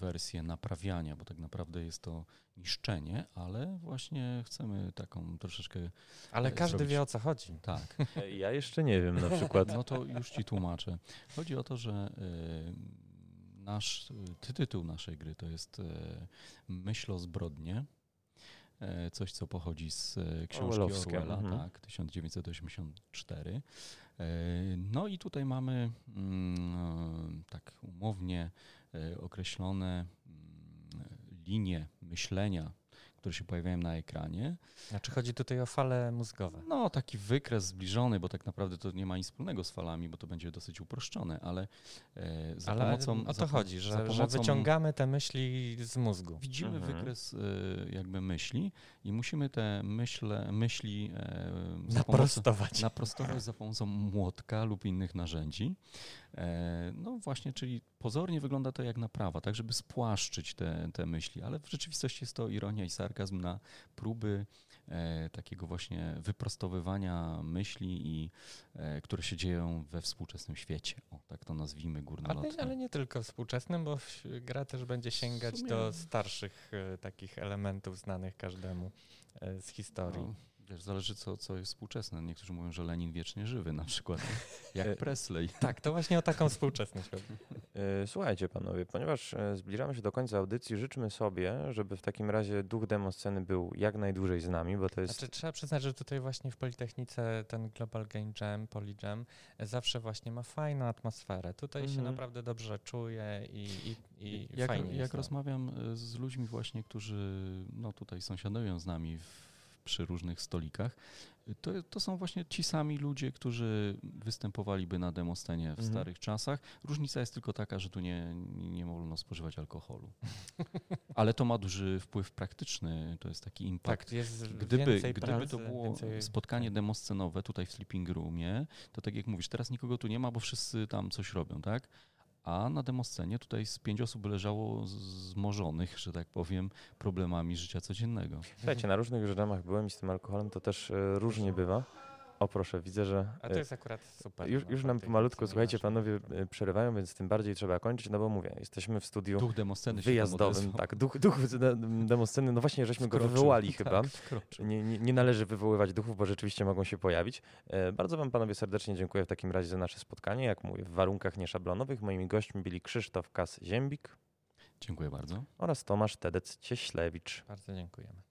wersję naprawiania, bo tak naprawdę jest to niszczenie, ale właśnie chcemy taką troszeczkę. Ale każdy zrobić. wie o co chodzi. Tak. Ja jeszcze nie wiem na przykład. No to już ci tłumaczę. Chodzi o to, że nasz tytuł naszej gry to jest Myśl o zbrodnie. E, coś, co pochodzi z e, książki Orwella, mhm. tak, 1984. E, no i tutaj mamy mm, tak umownie określone mm, linie myślenia które się pojawiają na ekranie. Znaczy chodzi tutaj o fale mózgowe? No, taki wykres zbliżony, bo tak naprawdę to nie ma nic wspólnego z falami, bo to będzie dosyć uproszczone, ale e, za ale pomocą... o to chodzi, że, pomocą, że wyciągamy te myśli z mózgu. Widzimy mhm. wykres e, jakby myśli i musimy te myśle, myśli e, naprostować. Pomocą, naprostować za pomocą młotka lub innych narzędzi. E, no właśnie, czyli pozornie wygląda to jak naprawa, tak żeby spłaszczyć te, te myśli, ale w rzeczywistości jest to ironia i sarkazm na próby e, takiego właśnie wyprostowywania myśli, i, e, które się dzieją we współczesnym świecie. O, tak to nazwijmy górnolotnie. Ale, ale nie tylko współczesnym, bo gra też będzie sięgać do starszych e, takich elementów znanych każdemu z historii. No. Wiesz, zależy co, co jest współczesne. Niektórzy mówią, że Lenin wiecznie żywy na przykład, jak e, Presley. Tak, to właśnie o taką współczesność e, Słuchajcie panowie, ponieważ e, zbliżamy się do końca audycji, życzmy sobie, żeby w takim razie duch demosceny był jak najdłużej z nami, bo to jest... Znaczy, trzeba przyznać, że tutaj właśnie w Politechnice ten Global Game Jam, Polyjam zawsze właśnie ma fajną atmosferę. Tutaj się mhm. naprawdę dobrze czuje i, i, i jak, fajnie Jak rozmawiam z ludźmi właśnie, którzy no, tutaj sąsiadują z nami w przy różnych stolikach, to, to są właśnie ci sami ludzie, którzy występowaliby na demoscenie w mhm. starych czasach. Różnica jest tylko taka, że tu nie, nie wolno spożywać alkoholu. Ale to ma duży wpływ praktyczny, to jest taki impact. Tak, jest gdyby, gdyby pracy, to było więcej... spotkanie demoscenowe tutaj w Sleeping Roomie, to tak jak mówisz, teraz nikogo tu nie ma, bo wszyscy tam coś robią, tak? A na demoscenie tutaj z pięć osób leżało zmożonych, że tak powiem, problemami życia codziennego. Słuchajcie, na różnych już byłem i z tym alkoholem to też e, różnie bywa. O proszę, widzę, że. A to e, jest akurat super. Już, no, już nam pomalutko, słuchajcie, panowie e, przerywają, więc tym bardziej trzeba kończyć, no bo mówię, jesteśmy w studiu duch demosceny wyjazdowym. Tak, duch, duch demosceny, no właśnie, żeśmy wkroczył, go wywołali tak, chyba. Nie, nie, nie, należy wywoływać duchów, bo rzeczywiście mogą się pojawić. E, bardzo wam panowie serdecznie dziękuję w takim razie za nasze spotkanie. Jak mówię, w warunkach nieszablonowych. Moimi gośćmi byli Krzysztof Kas-Ziembik. Dziękuję bardzo. Oraz Tomasz Tedec-Cieślewicz. Bardzo dziękujemy.